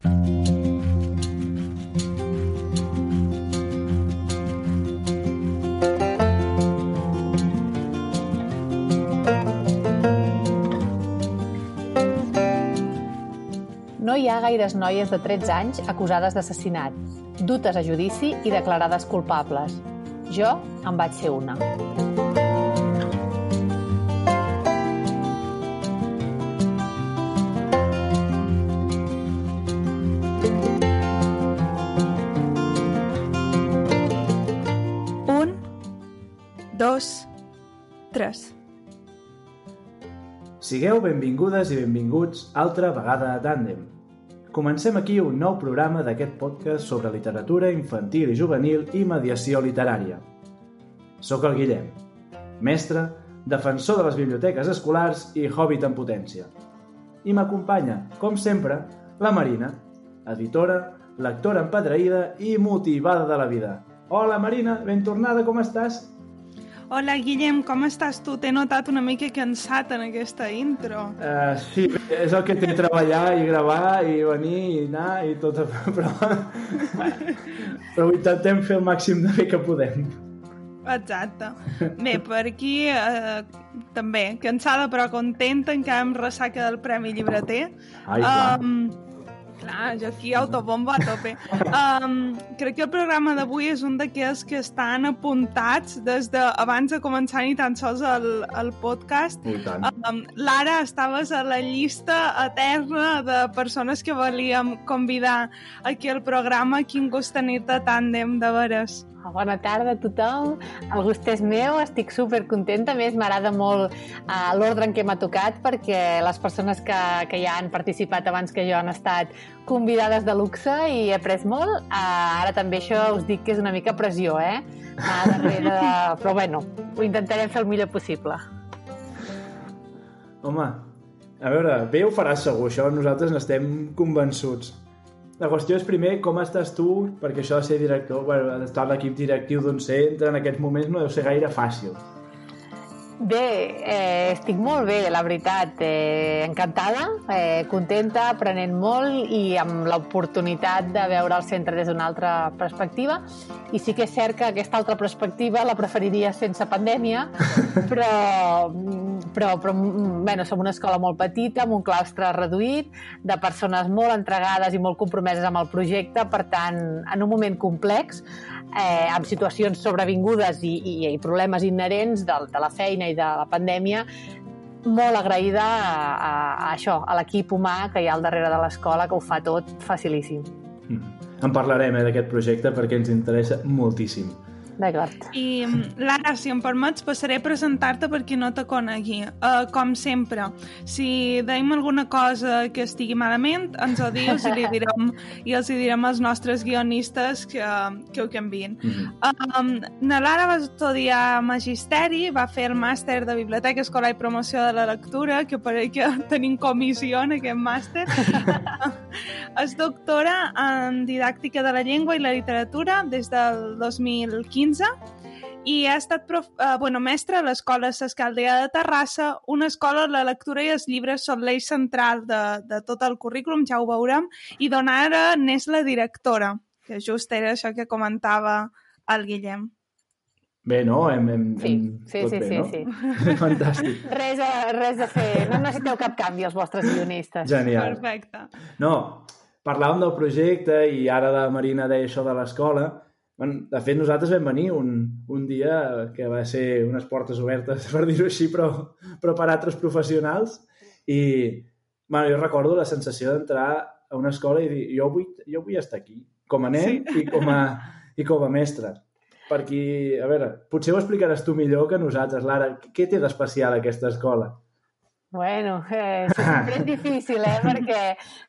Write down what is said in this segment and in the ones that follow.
No hi ha gaires noies de 13 anys acusades d'assassinat, dutes a judici i declarades culpables. Jo en vaig ser una. Tres. Sigueu benvingudes i benvinguts altra vegada a Tàndem. Comencem aquí un nou programa d'aquest podcast sobre literatura infantil i juvenil i mediació literària. Soc el Guillem, mestre, defensor de les biblioteques escolars i hobbit en potència. I m'acompanya, com sempre, la Marina, editora, lectora empedreïda i motivada de la vida. Hola Marina, ben tornada, com estàs? Hola, Guillem, com estàs tu? T'he notat una mica cansat en aquesta intro. Uh, sí, és el que té treballar i gravar i venir i anar i tot, però, però ho intentem fer el màxim de bé que podem. Exacte. Bé, per aquí eh, també, cansada però contenta, encara amb ressaca del Premi Llibreter. Ai. Um, clar, jo aquí autobomba a tope. Um, crec que el programa d'avui és un d'aquells que estan apuntats des de abans de començar ni tan sols el, el podcast. Um, Lara, estaves a la llista eterna de persones que volíem convidar aquí al programa. Quin gust tenir-te tàndem, de veres. Bona tarda a tothom, el gust és meu, estic super contenta, a més m'agrada molt uh, l'ordre en què m'ha tocat perquè les persones que, que ja han participat abans que jo han estat convidades de luxe i he après molt. Uh, ara també això us dic que és una mica pressió, eh? Uh, darrere de... Però bueno, ho intentarem fer el millor possible. Home, a veure, bé ho faràs segur, això nosaltres n'estem convençuts. La qüestió és primer com estàs tu, perquè això de ser director, bueno, estar a l'equip directiu d'un centre en aquests moments no deu ser gaire fàcil. Bé, eh, estic molt bé, la veritat. Eh, encantada, eh, contenta, aprenent molt i amb l'oportunitat de veure el centre des d'una altra perspectiva. I sí que és cert que aquesta altra perspectiva la preferiria sense pandèmia, però, però, però bueno, som una escola molt petita, amb un claustre reduït, de persones molt entregades i molt compromeses amb el projecte, per tant, en un moment complex, eh, amb situacions sobrevingudes i, i, i problemes inherents de, de la feina i de la pandèmia, molt agraïda a, a, a això, a l'equip humà que hi ha al darrere de l'escola, que ho fa tot facilíssim. Mm. En parlarem eh, d'aquest projecte perquè ens interessa moltíssim. D'acord. I, Lara, si em permets, passaré a presentar-te per qui no te conegui. Uh, com sempre, si deim alguna cosa que estigui malament, ens ho dius i, li direm, i els hi direm als nostres guionistes que, que ho canvien. Mm -hmm. Um, na Lara va estudiar Magisteri, va fer el màster de Biblioteca Escolar i Promoció de la Lectura, que pareix que tenim comissió en aquest màster. és doctora en Didàctica de la Llengua i la Literatura des del 2015 i ha estat prof, eh, bueno, mestre a l'Escola Sescaldea de Terrassa, una escola on la lectura i els llibres són l'eix central de, de tot el currículum, ja ho veurem, i d'on ara n'és la directora, que just era això que comentava el Guillem. Bé, no? Hem, hem, Sí, hem sí, tot sí, bé, sí, no? sí. Fantàstic. Res a, res a fer, no necessiteu cap canvi els vostres guionistes. Genial. Perfecte. No, parlàvem del projecte i ara la Marina deia això de l'escola. Bueno, de fet, nosaltres vam venir un, un dia que va ser unes portes obertes, per dir-ho així, però, però per altres professionals. I bueno, jo recordo la sensació d'entrar a una escola i dir jo vull, jo vull estar aquí, com a nen sí. i, com a, i com a mestre. Per a veure, potser ho explicaràs tu millor que nosaltres, Lara. Què té d'especial aquesta escola? Bueno, eh, sempre és difícil, eh? perquè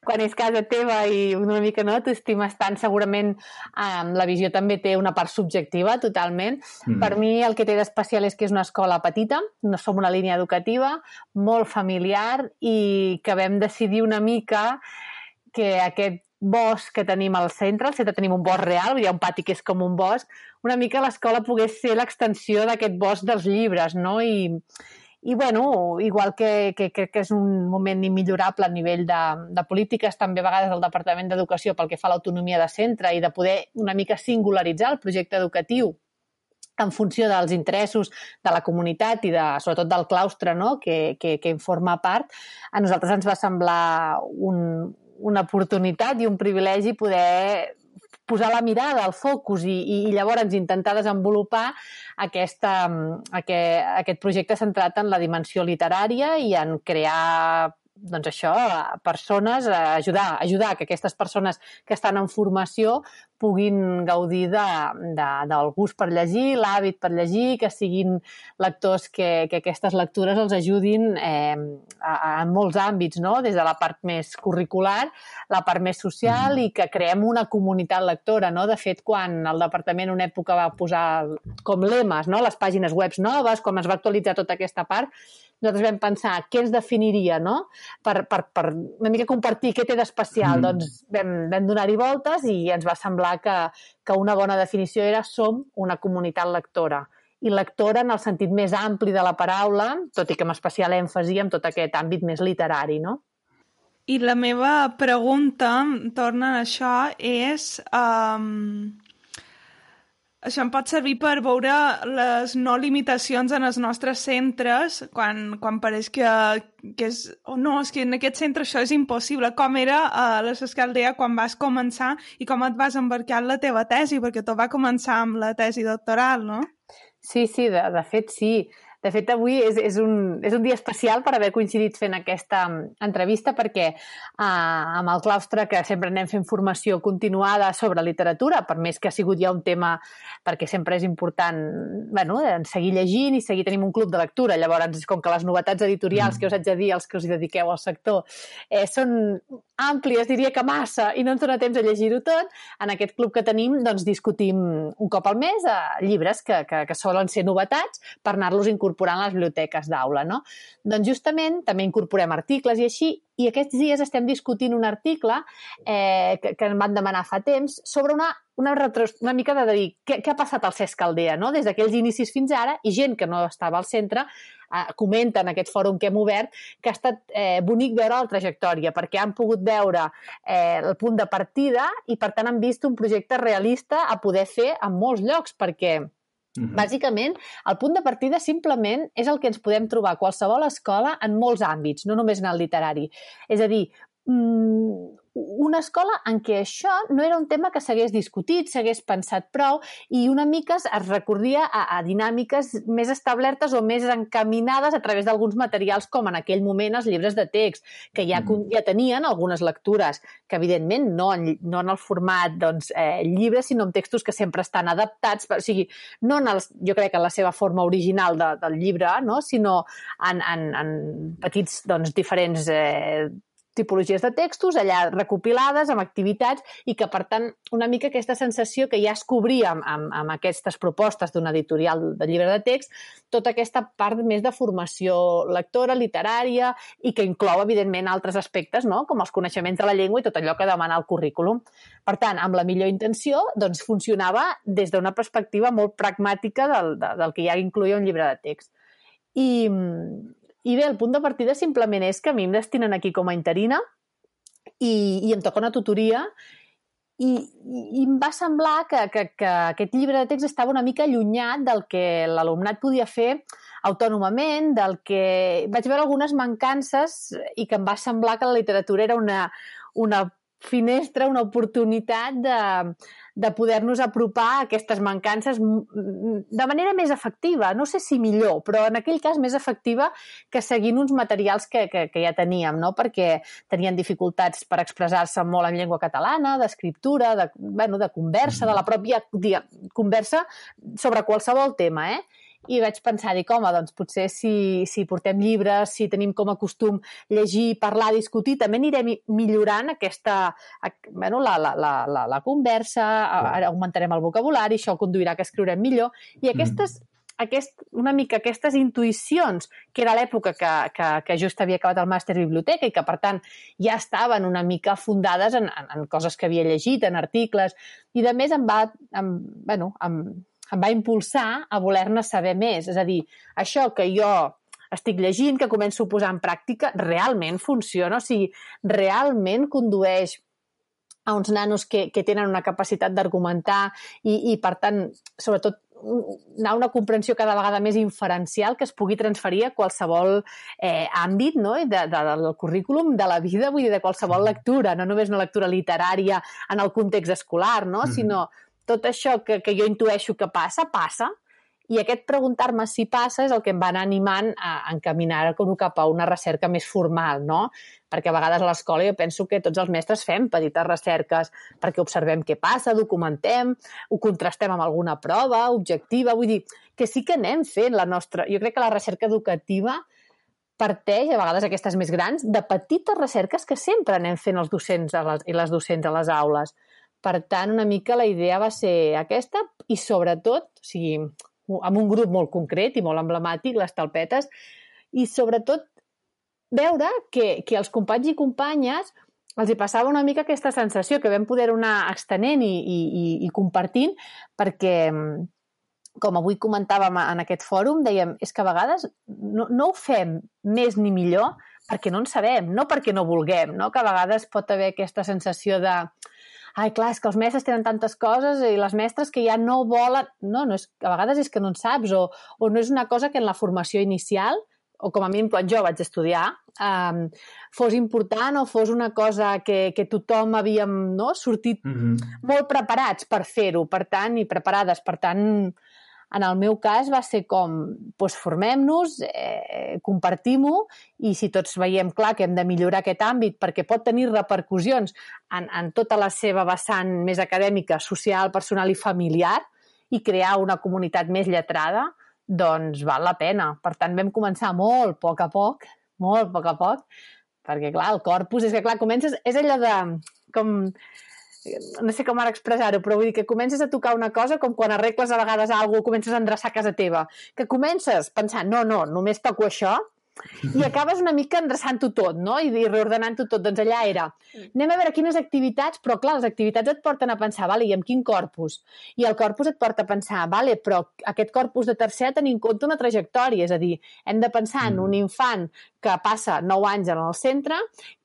quan és casa teva i una mica no t'estimes tant, segurament eh, la visió també té una part subjectiva totalment. Mm. Per mi el que té d'especial és que és una escola petita, no som una línia educativa, molt familiar i que vam decidir una mica que aquest bosc que tenim al centre, al centre tenim un bosc real, hi ha un pati que és com un bosc, una mica l'escola pogués ser l'extensió d'aquest bosc dels llibres, no? I, i, bueno, igual que, que, que, que és un moment immillorable a nivell de, de polítiques, també a vegades el Departament d'Educació pel que fa a l'autonomia de centre i de poder una mica singularitzar el projecte educatiu en funció dels interessos de la comunitat i de, sobretot del claustre no? que, que, que en forma part, a nosaltres ens va semblar un, una oportunitat i un privilegi poder posar la mirada, el focus i, i, i llavors intentar desenvolupar aquesta, aquest, aquest projecte centrat en la dimensió literària i en crear doncs això, persones, ajudar, ajudar que aquestes persones que estan en formació puguin gaudir de, de, del gust per llegir, l'hàbit per llegir, que siguin lectors que, que aquestes lectures els ajudin eh, a, a, en molts àmbits, no? des de la part més curricular, la part més social mm. i que creem una comunitat lectora. No? De fet, quan el departament una època va posar com lemes no? les pàgines webs noves, com es va actualitzar tota aquesta part, nosaltres vam pensar què ens definiria, no? Per, per, per una mica compartir què té d'especial. Mm. Doncs vam, vam donar-hi voltes i ens va semblar que, que una bona definició era som una comunitat lectora i lectora en el sentit més ampli de la paraula, tot i que amb especial èmfasi en tot aquest àmbit més literari, no? I la meva pregunta, torna a això, és... Um, això em pot servir per veure les no limitacions en els nostres centres quan, quan pareix que, que és... Oh, no, és que en aquest centre això és impossible. Com era a la Sescaldea quan vas començar i com et vas embarcar en la teva tesi? Perquè tot va començar amb la tesi doctoral, no? Sí, sí, de, de fet sí. De fet, avui és, és, un, és un dia especial per haver coincidit fent aquesta mm, entrevista perquè eh, amb el claustre que sempre anem fent formació continuada sobre literatura, per més que ha sigut ja un tema perquè sempre és important bueno, seguir llegint i seguir tenim un club de lectura. Llavors, com que les novetats editorials mm. que us haig de dir, els que us hi dediqueu al sector, eh, són àmplies, diria que massa, i no ens dona temps a llegir-ho tot, en aquest club que tenim doncs, discutim un cop al mes eh, llibres que, que, que solen ser novetats per anar-los incorporant incorporant les biblioteques d'aula, no? Doncs justament també incorporem articles i així, i aquests dies estem discutint un article eh, que, que em van demanar fa temps sobre una, una, retros, una mica de dir què, què ha passat al CESC Aldea, no? des d'aquells inicis fins ara, i gent que no estava al centre eh, comenta en aquest fòrum que hem obert que ha estat eh, bonic veure la trajectòria, perquè han pogut veure eh, el punt de partida i, per tant, han vist un projecte realista a poder fer en molts llocs, perquè Bàsicament, el punt de partida simplement és el que ens podem trobar a qualsevol escola en molts àmbits, no només en el literari. És a dir, una escola en què això no era un tema que s'hagués discutit, s'hagués pensat prou i una mica es recordia a, a dinàmiques més establertes o més encaminades a través d'alguns materials com en aquell moment els llibres de text, que ja, mm. ja tenien algunes lectures, que evidentment no en, no en el format doncs, eh, llibre, sinó en textos que sempre estan adaptats, per, o sigui, no en els, jo crec que en la seva forma original de, del llibre, no? sinó en, en, en petits doncs, diferents eh, tipologies de textos allà recopilades amb activitats i que, per tant, una mica aquesta sensació que ja es cobria amb, amb, amb aquestes propostes d'un editorial de llibre de text, tota aquesta part més de formació lectora, literària i que inclou, evidentment, altres aspectes, no? com els coneixements de la llengua i tot allò que demana el currículum. Per tant, amb la millor intenció, doncs funcionava des d'una perspectiva molt pragmàtica del, del que ja incluïa un llibre de text. I, i bé, el punt de partida simplement és que a mi em destinen aquí com a interina i, i em toca una tutoria i, i em va semblar que, que, que aquest llibre de text estava una mica allunyat del que l'alumnat podia fer autònomament, del que... Vaig veure algunes mancances i que em va semblar que la literatura era una, una finestra, una oportunitat de, de poder-nos apropar a aquestes mancances de manera més efectiva. No sé si millor, però en aquell cas més efectiva que seguint uns materials que, que, que ja teníem, no? perquè tenien dificultats per expressar-se molt en llengua catalana, d'escriptura, de, bueno, de conversa, de la pròpia dia, conversa sobre qualsevol tema. Eh? I vaig pensar, dic, home, doncs potser si, si portem llibres, si tenim com a costum llegir, parlar, discutir, també anirem millorant aquesta, bueno, la, la, la, la, conversa, augmentarem el vocabulari, això conduirà que escriurem millor, i aquestes mm aquest, una mica aquestes intuïcions, que era l'època que, que, que just havia acabat el màster biblioteca i que, per tant, ja estaven una mica fundades en, en, en coses que havia llegit, en articles, i de més em va, em, bueno, em, em va impulsar a voler-ne saber més. És a dir, això que jo estic llegint, que començo a posar en pràctica, realment funciona, o sigui, realment condueix a uns nanos que, que tenen una capacitat d'argumentar i, i, per tant, sobretot anar una comprensió cada vegada més inferencial que es pugui transferir a qualsevol eh, àmbit no? de, de, del currículum de la vida, vull dir, de qualsevol lectura, no només una lectura literària en el context escolar, no? Mm -hmm. sinó tot això que, que jo intueixo que passa, passa, i aquest preguntar-me si passa és el que em va anar animant a encaminar cap a una recerca més formal, no? Perquè a vegades a l'escola jo penso que tots els mestres fem petites recerques perquè observem què passa, documentem, ho contrastem amb alguna prova objectiva, vull dir, que sí que anem fent la nostra... Jo crec que la recerca educativa parteix, a vegades aquestes més grans, de petites recerques que sempre anem fent els docents les, i les docents a les aules. Per tant, una mica la idea va ser aquesta i sobretot, o sigui, amb un grup molt concret i molt emblemàtic, les talpetes, i sobretot veure que, que els companys i companyes els hi passava una mica aquesta sensació que vam poder anar extenent i, i, i, compartint perquè, com avui comentàvem en aquest fòrum, dèiem, és que a vegades no, no ho fem més ni millor perquè no en sabem, no perquè no vulguem, no? que a vegades pot haver aquesta sensació de ai, clar, és que els mestres tenen tantes coses i les mestres que ja no volen... No, no és, a vegades és que no en saps o, o no és una cosa que en la formació inicial o com a mínim quan jo vaig estudiar, um, fos important o fos una cosa que, que tothom havíem no, sortit mm -hmm. molt preparats per fer-ho, per tant, i preparades. Per tant, en el meu cas va ser com, doncs formem-nos, eh, compartim-ho i si tots veiem clar que hem de millorar aquest àmbit perquè pot tenir repercussions en, en tota la seva vessant més acadèmica, social, personal i familiar i crear una comunitat més lletrada, doncs val la pena. Per tant, vam començar molt a poc a poc, molt a poc a poc, perquè clar, el corpus és que clar, comences, és allò de com no sé com ara expressar-ho, però vull dir que comences a tocar una cosa com quan arregles a vegades alguna cosa, comences a endreçar casa teva, que comences pensant, no, no, només toco això, i acabes una mica endreçant-ho tot, no? I, i reordenant-ho tot. Doncs allà era, anem a veure quines activitats, però clar, les activitats et porten a pensar, vale, i amb quin corpus? I el corpus et porta a pensar, vale, però aquest corpus de tercer ha tenir en compte una trajectòria, és a dir, hem de pensar en un mm. infant que passa 9 anys en el centre,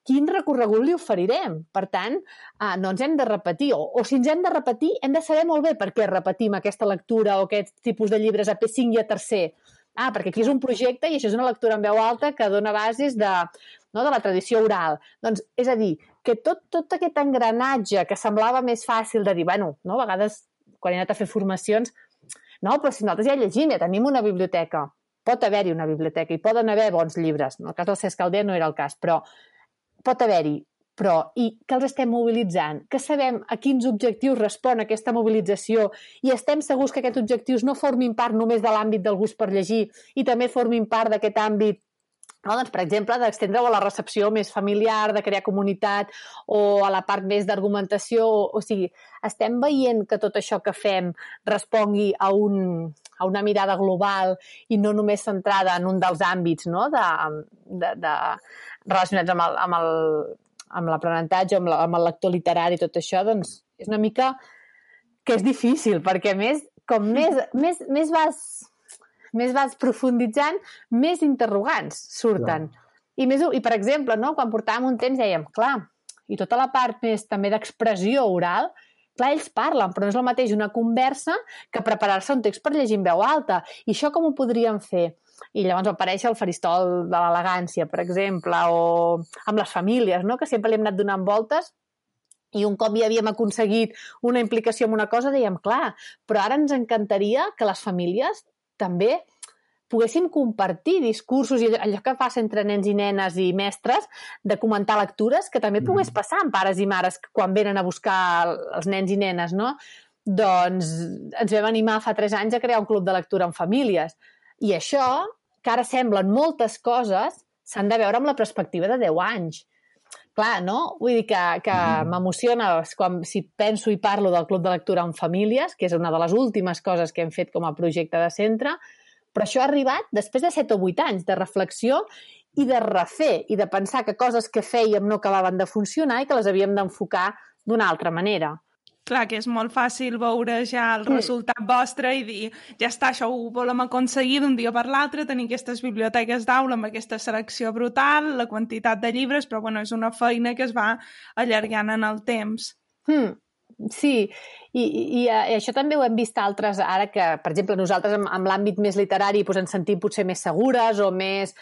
quin recorregut li oferirem. Per tant, eh, no ens hem de repetir, o, o si ens hem de repetir, hem de saber molt bé per què repetim aquesta lectura o aquest tipus de llibres a P5 i a tercer. Ah, perquè aquí és un projecte i això és una lectura en veu alta que dona bases de, no, de la tradició oral. Doncs, és a dir, que tot, tot aquest engranatge que semblava més fàcil de dir, bueno, no, a vegades quan he anat a fer formacions, no, però si nosaltres ja llegim, ja tenim una biblioteca. Pot haver-hi una biblioteca i poden haver bons llibres. En el cas del Cesc Calder no era el cas, però pot haver-hi, però i que els estem mobilitzant, que sabem a quins objectius respon aquesta mobilització i estem segurs que aquests objectius no formin part només de l'àmbit del gust per llegir i també formin part d'aquest àmbit no? doncs, per exemple, d'estendre-ho a la recepció més familiar, de crear comunitat o a la part més d'argumentació. O, o sigui, estem veient que tot això que fem respongui a, un, a una mirada global i no només centrada en un dels àmbits no? de, de, de, relacionats amb el, amb el, amb l'aprenentatge, amb, la, amb el lector literari i tot això, doncs és una mica que és difícil, perquè més, com més, més, més vas més vas profunditzant, més interrogants surten. Clar. I, més, I, per exemple, no, quan portàvem un temps dèiem, clar, i tota la part més també d'expressió oral, clar, ells parlen, però no és el mateix una conversa que preparar-se un text per llegir en veu alta. I això com ho podríem fer? I llavors apareix el faristol de l'elegància, per exemple, o amb les famílies, no? que sempre li hem anat donant voltes i un cop ja havíem aconseguit una implicació en una cosa, dèiem, clar, però ara ens encantaria que les famílies també poguéssim compartir discursos i allò que passa entre nens i nenes i mestres de comentar lectures, que també pogués mm. passar amb pares i mares quan venen a buscar els nens i nenes, no? doncs ens vam animar fa tres anys a crear un club de lectura en famílies. I això, que ara semblen moltes coses, s'han de veure amb la perspectiva de 10 anys. Clar, no? Vull dir que, que mm. m'emociona quan si penso i parlo del Club de Lectura en Famílies, que és una de les últimes coses que hem fet com a projecte de centre, però això ha arribat després de 7 o 8 anys de reflexió i de refer i de pensar que coses que fèiem no acabaven de funcionar i que les havíem d'enfocar d'una altra manera. Clar, que és molt fàcil veure ja el resultat vostre i dir, ja està, això ho volem aconseguir d'un dia per l'altre, tenir aquestes biblioteques d'aula amb aquesta selecció brutal, la quantitat de llibres, però bueno, és una feina que es va allargant en el temps. Hmm. Sí, i, i, i això també ho hem vist altres, ara que, per exemple, nosaltres amb, amb l'àmbit més literari doncs ens sentim potser més segures o més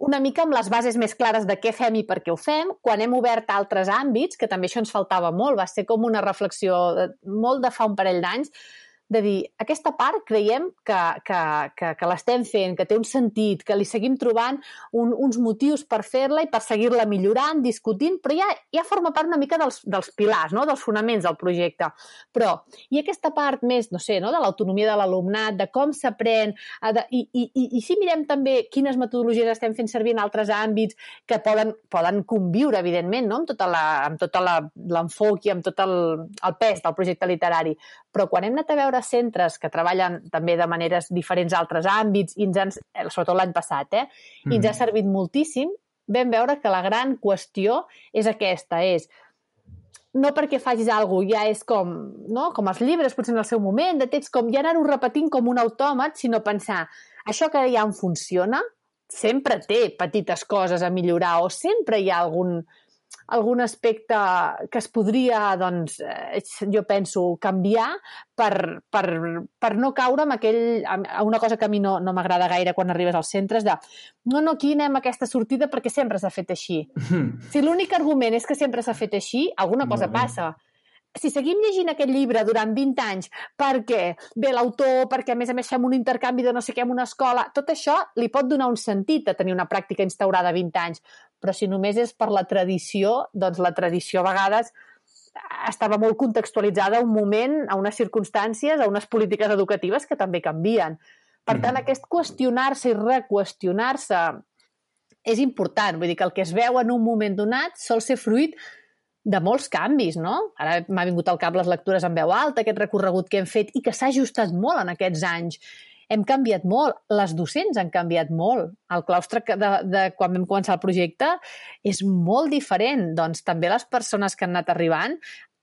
una mica amb les bases més clares de què fem i per què ho fem. Quan hem obert altres àmbits, que també això ens faltava molt, va ser com una reflexió molt de fa un parell d'anys, de dir, aquesta part creiem que, que, que, que l'estem fent, que té un sentit, que li seguim trobant un, uns motius per fer-la i per seguir-la millorant, discutint, però ja, ja forma part una mica dels, dels pilars, no? dels fonaments del projecte. Però, i aquesta part més, no sé, no? de l'autonomia de l'alumnat, de com s'aprèn, i, i, i, i si mirem també quines metodologies estem fent servir en altres àmbits que poden, poden conviure, evidentment, no? amb, tota la, amb tota i amb tot el, el pes del projecte literari. Però quan hem anat a veure centres que treballen també de maneres diferents a altres àmbits, i ens han, eh, sobretot l'any passat, eh? i ens ha mm. servit moltíssim, vam veure que la gran qüestió és aquesta, és no perquè facis alguna cosa, ja és com, no? com els llibres, potser en el seu moment, de text, com ja anar-ho repetint com un autòmat, sinó pensar, això que ja em funciona, sempre té petites coses a millorar o sempre hi ha algun, algun aspecte que es podria, doncs, eh, jo penso, canviar per, per, per no caure en aquell, a una cosa que a mi no, no m'agrada gaire quan arribes als centres, de no, no, aquí anem a aquesta sortida perquè sempre s'ha fet així. Si l'únic argument és que sempre s'ha fet així, alguna cosa passa. Si seguim llegint aquest llibre durant 20 anys perquè ve l'autor, perquè a més a més fem un intercanvi de no sé què en una escola, tot això li pot donar un sentit a tenir una pràctica instaurada 20 anys però si només és per la tradició, doncs la tradició a vegades estava molt contextualitzada a un moment, a unes circumstàncies, a unes polítiques educatives que també canvien. Per tant, mm. aquest qüestionar-se i reqüestionar-se és important. Vull dir que el que es veu en un moment donat sol ser fruit de molts canvis, no? Ara m'ha vingut al cap les lectures en veu alta, aquest recorregut que hem fet i que s'ha ajustat molt en aquests anys hem canviat molt, les docents han canviat molt. El claustre de, de quan vam començar el projecte és molt diferent. Doncs també les persones que han anat arribant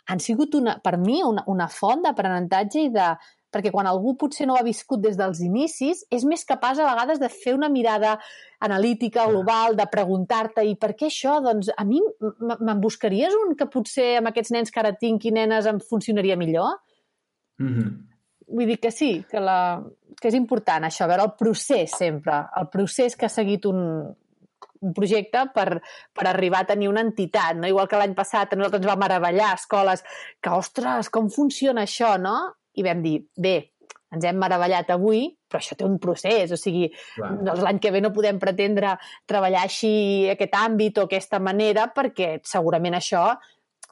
han sigut, una, per mi, una, una font d'aprenentatge i de, perquè quan algú potser no ha viscut des dels inicis, és més capaç a vegades de fer una mirada analítica, global, de preguntar-te i per què això? Doncs a mi me'n buscaries un que potser amb aquests nens que ara tinc i nenes em funcionaria millor? Mm -hmm. Vull dir que sí, que, la, que és important això, veure el procés sempre, el procés que ha seguit un, un projecte per, per arribar a tenir una entitat, no? Igual que l'any passat a nosaltres ens va meravellar escoles que, ostres, com funciona això, no? I vam dir, bé, ens hem meravellat avui, però això té un procés, o sigui, doncs l'any que ve no podem pretendre treballar així aquest àmbit o aquesta manera perquè segurament això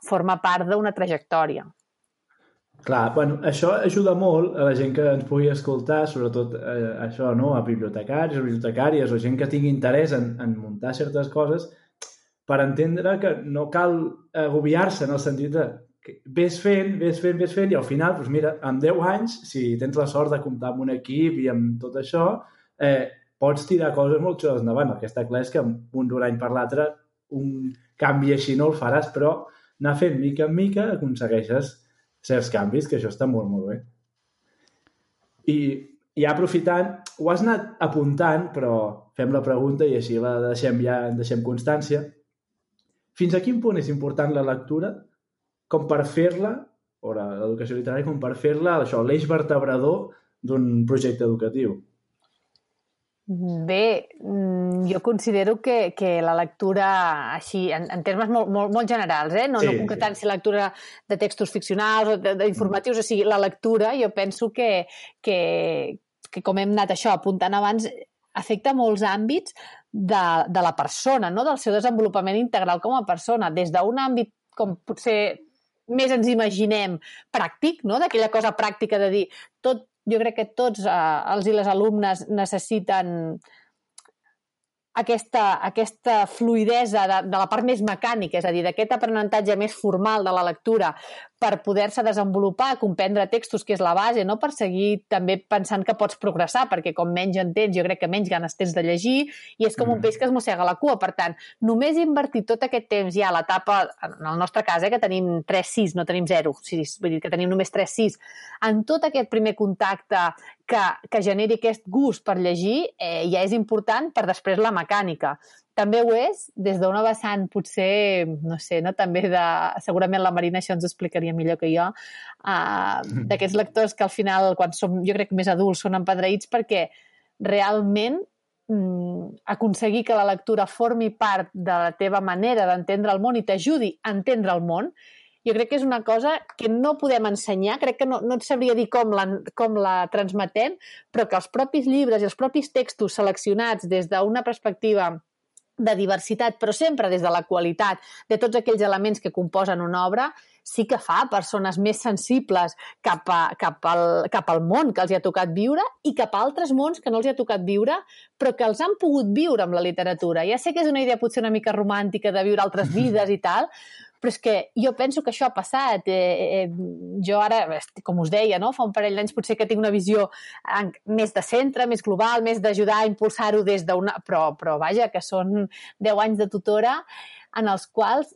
forma part d'una trajectòria. Clar, bueno, això ajuda molt a la gent que ens pugui escoltar, sobretot eh, això, no?, a bibliotecaris o bibliotecàries o gent que tingui interès en, en muntar certes coses per entendre que no cal agobiar-se en el sentit de ves fent, ves fent, ves fent i al final, doncs mira, en 10 anys, si tens la sort de comptar amb un equip i amb tot això, eh, pots tirar coses molt xules endavant. El que està clar és que un d'un any per l'altre un canvi així no el faràs, però anar fent mica en mica aconsegueixes certs canvis, que això està molt, molt bé. I, i aprofitant, ho has anat apuntant, però fem la pregunta i així la deixem ja, deixem constància. Fins a quin punt és important la lectura com per fer-la, o l'educació literària, com per fer-la, això, l'eix vertebrador d'un projecte educatiu? Bé, mm, jo considero que, que la lectura, així, en, en termes molt, molt, molt generals, eh? no, sí, no concretant sí. si lectura de textos ficcionals o d'informatius, o sigui, la lectura, jo penso que, que, que com hem anat això apuntant abans, afecta molts àmbits de, de la persona, no? del seu desenvolupament integral com a persona, des d'un àmbit com potser més ens imaginem pràctic, no? d'aquella cosa pràctica de dir tot, jo crec que tots eh, els i les alumnes necessiten aquesta, aquesta fluidesa de, de la part més mecànica, és a dir, d'aquest aprenentatge més formal de la lectura per poder-se desenvolupar, comprendre textos, que és la base, no? per seguir també pensant que pots progressar, perquè com menys entens, jo crec que menys ganes tens de llegir, i és com mm. un peix que es mossega la cua. Per tant, només invertir tot aquest temps ja a l'etapa, en el nostre cas, eh, que tenim 3-6, no tenim 0, vull dir que tenim només 3-6, en tot aquest primer contacte que, que generi aquest gust per llegir eh, ja és important per després la mecànica. També ho és des d'una vessant potser, no sé, no? també de... Segurament la Marina això ens ho explicaria millor que jo, uh, d'aquests lectors que al final, quan som, jo crec, més adults, són empadreïts perquè realment mm, aconseguir que la lectura formi part de la teva manera d'entendre el món i t'ajudi a entendre el món jo crec que és una cosa que no podem ensenyar, crec que no, no et sabria dir com la, com la transmetem, però que els propis llibres i els propis textos seleccionats des d'una perspectiva de diversitat, però sempre des de la qualitat de tots aquells elements que composen una obra, sí que fa persones més sensibles cap, a, cap, al, cap al món que els hi ha tocat viure i cap a altres mons que no els hi ha tocat viure, però que els han pogut viure amb la literatura. Ja sé que és una idea potser una mica romàntica de viure altres vides i tal, però és que jo penso que això ha passat. Eh, eh, jo ara, com us deia, no? fa un parell d'anys potser que tinc una visió més de centre, més global, més d'ajudar a impulsar-ho des d'una... Però, però vaja, que són 10 anys de tutora en els quals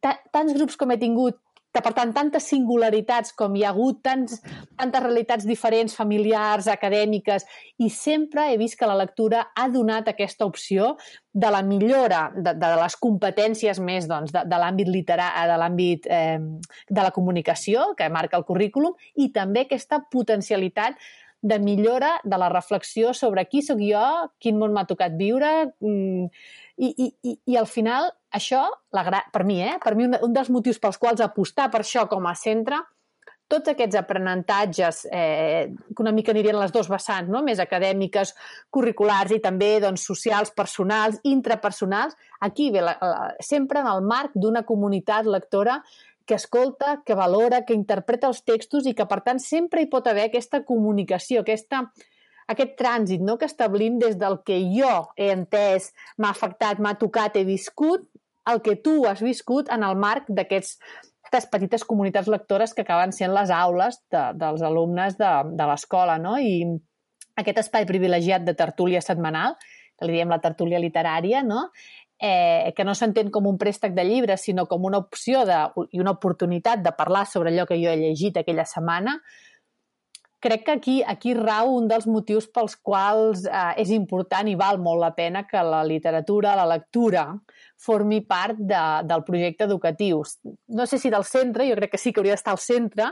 tants grups com he tingut que per tant tantes singularitats com hi ha hagut, tants, tantes realitats diferents, familiars, acadèmiques, i sempre he vist que la lectura ha donat aquesta opció de la millora de, de les competències més doncs, de, de l'àmbit literari, de l'àmbit eh, de la comunicació, que marca el currículum, i també aquesta potencialitat de millora de la reflexió sobre qui sóc jo, quin món m'ha tocat viure, mm, i, i, i, i al final això, la gra... per mi, eh? per mi un, un dels motius pels quals apostar per això com a centre, tots aquests aprenentatges eh, que una mica anirien les dos vessants, no? més acadèmiques, curriculars i també doncs, socials, personals, intrapersonals, aquí ve la, la, sempre en el marc d'una comunitat lectora que escolta, que valora, que interpreta els textos i que, per tant, sempre hi pot haver aquesta comunicació, aquesta, aquest trànsit no? que establim des del que jo he entès, m'ha afectat, m'ha tocat, he viscut, el que tu has viscut en el marc d'aquests aquestes petites comunitats lectores que acaben sent les aules de, dels alumnes de, de l'escola, no? I aquest espai privilegiat de tertúlia setmanal, que li diem la tertúlia literària, no? Eh, que no s'entén com un préstec de llibres, sinó com una opció de, i una oportunitat de parlar sobre allò que jo he llegit aquella setmana, crec que aquí, aquí rau un dels motius pels quals eh, és important i val molt la pena que la literatura, la lectura, formi part de, del projecte educatiu. No sé si del centre, jo crec que sí que hauria d'estar al centre,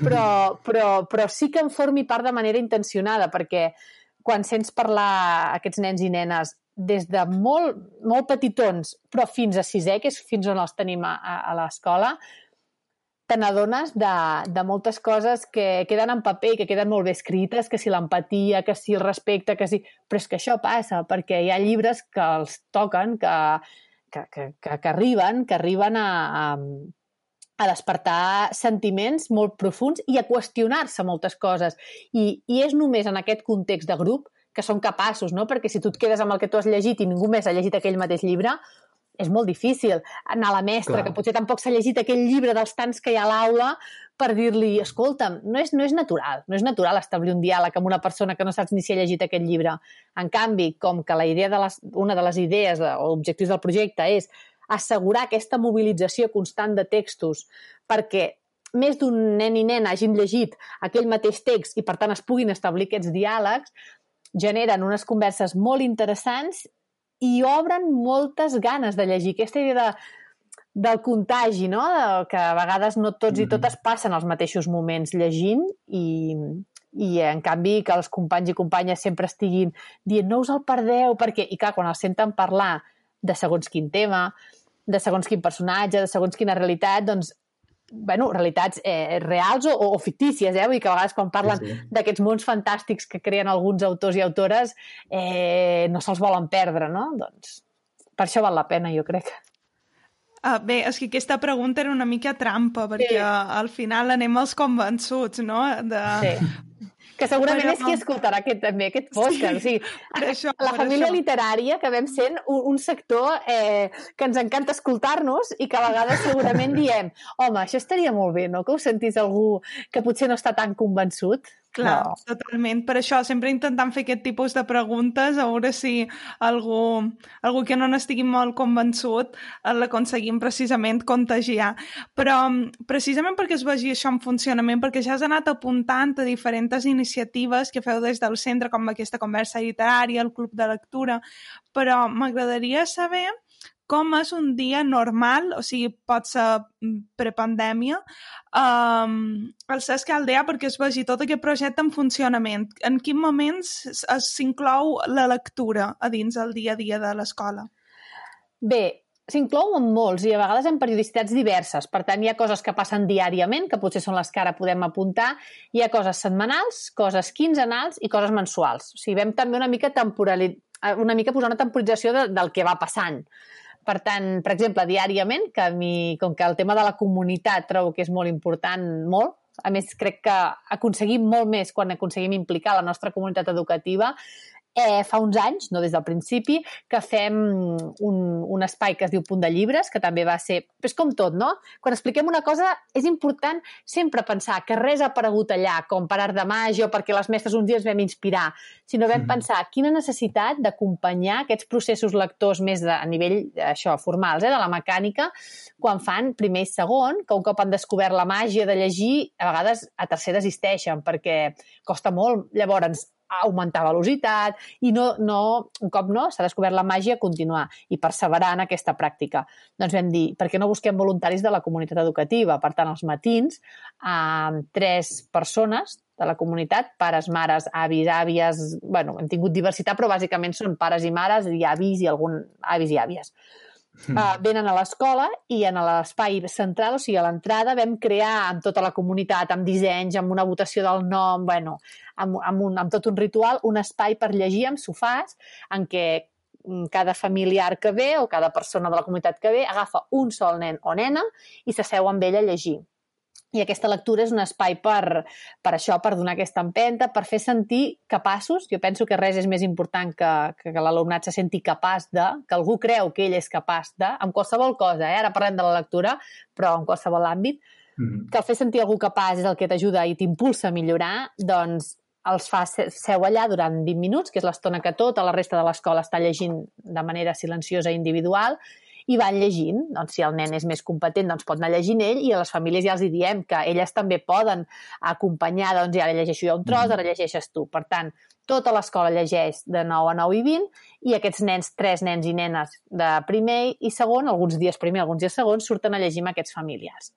però, però, però sí que en formi part de manera intencionada, perquè quan sents parlar aquests nens i nenes des de molt, molt petitons, però fins a sisè, que és fins on els tenim a, a l'escola, te n'adones de, de moltes coses que queden en paper, que queden molt bé escrites, que si l'empatia, que si el respecte, que si... Però és que això passa, perquè hi ha llibres que els toquen, que, que, que, que, que arriben, que arriben a, a, a despertar sentiments molt profuns i a qüestionar-se moltes coses. I, I és només en aquest context de grup que són capaços, no? Perquè si tu et quedes amb el que tu has llegit i ningú més ha llegit aquell mateix llibre, és molt difícil anar a la mestra, Clar. que potser tampoc s'ha llegit aquell llibre dels tants que hi ha a l'aula, per dir-li, escolta'm, no és, no és natural, no és natural establir un diàleg amb una persona que no saps ni si ha llegit aquest llibre. En canvi, com que la idea de les, una de les idees o objectius del projecte és assegurar aquesta mobilització constant de textos perquè més d'un nen i nena hagin llegit aquell mateix text i, per tant, es puguin establir aquests diàlegs, generen unes converses molt interessants i obren moltes ganes de llegir. Aquesta idea de, del contagi, no? De, que a vegades no tots mm -hmm. i totes passen els mateixos moments llegint i, i en canvi que els companys i companyes sempre estiguin dient no us el perdeu perquè, i clar, quan els senten parlar de segons quin tema, de segons quin personatge, de segons quina realitat, doncs bueno, realitats eh, reals o, o fictícies, eh? Vull dir que a vegades quan parlen sí, sí. d'aquests mons fantàstics que creen alguns autors i autores eh, no se'ls volen perdre, no? Doncs per això val la pena, jo crec. Uh, bé, és que aquesta pregunta era una mica trampa, perquè sí. al final anem els convençuts, no? De... Sí. Que segurament però... és qui escoltarà aquest, també aquest podcast. Sí. O sigui, això, la família això. literària que vam sent un, un sector eh, que ens encanta escoltar-nos i que a vegades segurament diem home, això estaria molt bé, no?, que ho sentís algú que potser no està tan convençut. Clar, no. totalment. Per això, sempre intentant fer aquest tipus de preguntes, a veure si algú, algú que no n'estigui molt convençut eh, l'aconseguim precisament contagiar. Però precisament perquè es vegi això en funcionament, perquè ja has anat apuntant a diferents iniciatives que feu des del centre, com aquesta conversa literària, el club de lectura, però m'agradaria saber com és un dia normal, o sigui, pot ser mm, prepandèmia, um, el CESC Aldea perquè es vegi tot aquest projecte en funcionament. En quin moments s'inclou la lectura a dins el dia a dia de l'escola? Bé, s'inclou en molts i a vegades en periodicitats diverses. Per tant, hi ha coses que passen diàriament, que potser són les que ara podem apuntar, hi ha coses setmanals, coses quinzenals i coses mensuals. O sigui, vam també una mica temporali... una mica posar una temporització de, del que va passant. Per tant, per exemple, diàriament, que a mi, com que el tema de la comunitat trobo que és molt important, molt, a més crec que aconseguim molt més quan aconseguim implicar la nostra comunitat educativa eh, fa uns anys, no des del principi, que fem un, un espai que es diu Punt de Llibres, que també va ser... És com tot, no? Quan expliquem una cosa és important sempre pensar que res ha aparegut allà, com per art de màgia o perquè les mestres uns dies vam inspirar, sinó vam mm. pensar quina necessitat d'acompanyar aquests processos lectors més de, a nivell això formals, eh, de la mecànica, quan fan primer i segon, que un cop han descobert la màgia de llegir, a vegades a tercer desisteixen perquè costa molt. Llavors, augmentar velocitat i no, no un cop no, s'ha descobert la màgia, continuar i perseverar en aquesta pràctica. Doncs vam dir, per què no busquem voluntaris de la comunitat educativa? Per tant, als matins, amb tres persones de la comunitat, pares, mares, avis, àvies... bueno, hem tingut diversitat, però bàsicament són pares i mares i avis i algun avis i àvies. Mm. Uh, venen a l'escola i en l'espai central, o sigui, a l'entrada, vam crear amb tota la comunitat, amb dissenys, amb una votació del nom, bueno, amb, amb, un, amb tot un ritual, un espai per llegir amb sofàs en què mm, cada familiar que ve o cada persona de la comunitat que ve agafa un sol nen o nena i s'asseu amb ell a llegir. I aquesta lectura és un espai per, per això, per donar aquesta empenta, per fer sentir capaços. Jo penso que res és més important que, que, que l'alumnat se senti capaç de, que algú creu que ell és capaç de, amb qualsevol cosa, eh? ara parlem de la lectura, però en qualsevol àmbit, mm -hmm. que el fer sentir algú capaç és el que t'ajuda i t'impulsa a millorar, doncs els fa seu allà durant 20 minuts, que és l'estona que tota la resta de l'escola està llegint de manera silenciosa i individual, i van llegint. Doncs si el nen és més competent, doncs pot anar llegint ell i a les famílies ja els hi diem que elles també poden acompanyar, doncs ja ara llegeixo jo un tros, mm-hmm. ara llegeixes tu. Per tant, tota l'escola llegeix de 9 a 9 i 20 i aquests nens, tres nens i nenes de primer i segon, alguns dies primer, alguns dies segon, surten a llegir amb aquests familiars.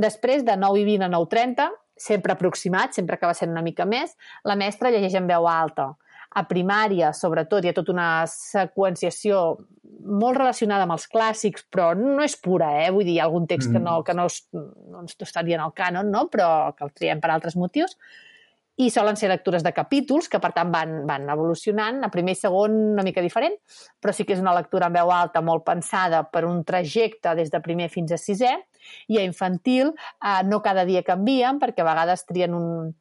Després, de 9 i 20 a 9.30, sempre aproximat, sempre acaba sent una mica més, la mestra llegeix en veu alta a primària, sobretot, hi ha tota una seqüenciació molt relacionada amb els clàssics, però no és pura, eh? Vull dir, hi ha algun text mm. que, no, que no, no estaria en el cànon, no? però que el triem per altres motius. I solen ser lectures de capítols, que per tant van, van evolucionant, a primer i segon una mica diferent, però sí que és una lectura en veu alta molt pensada per un trajecte des de primer fins a sisè, i a infantil eh, no cada dia canvien, perquè a vegades trien un,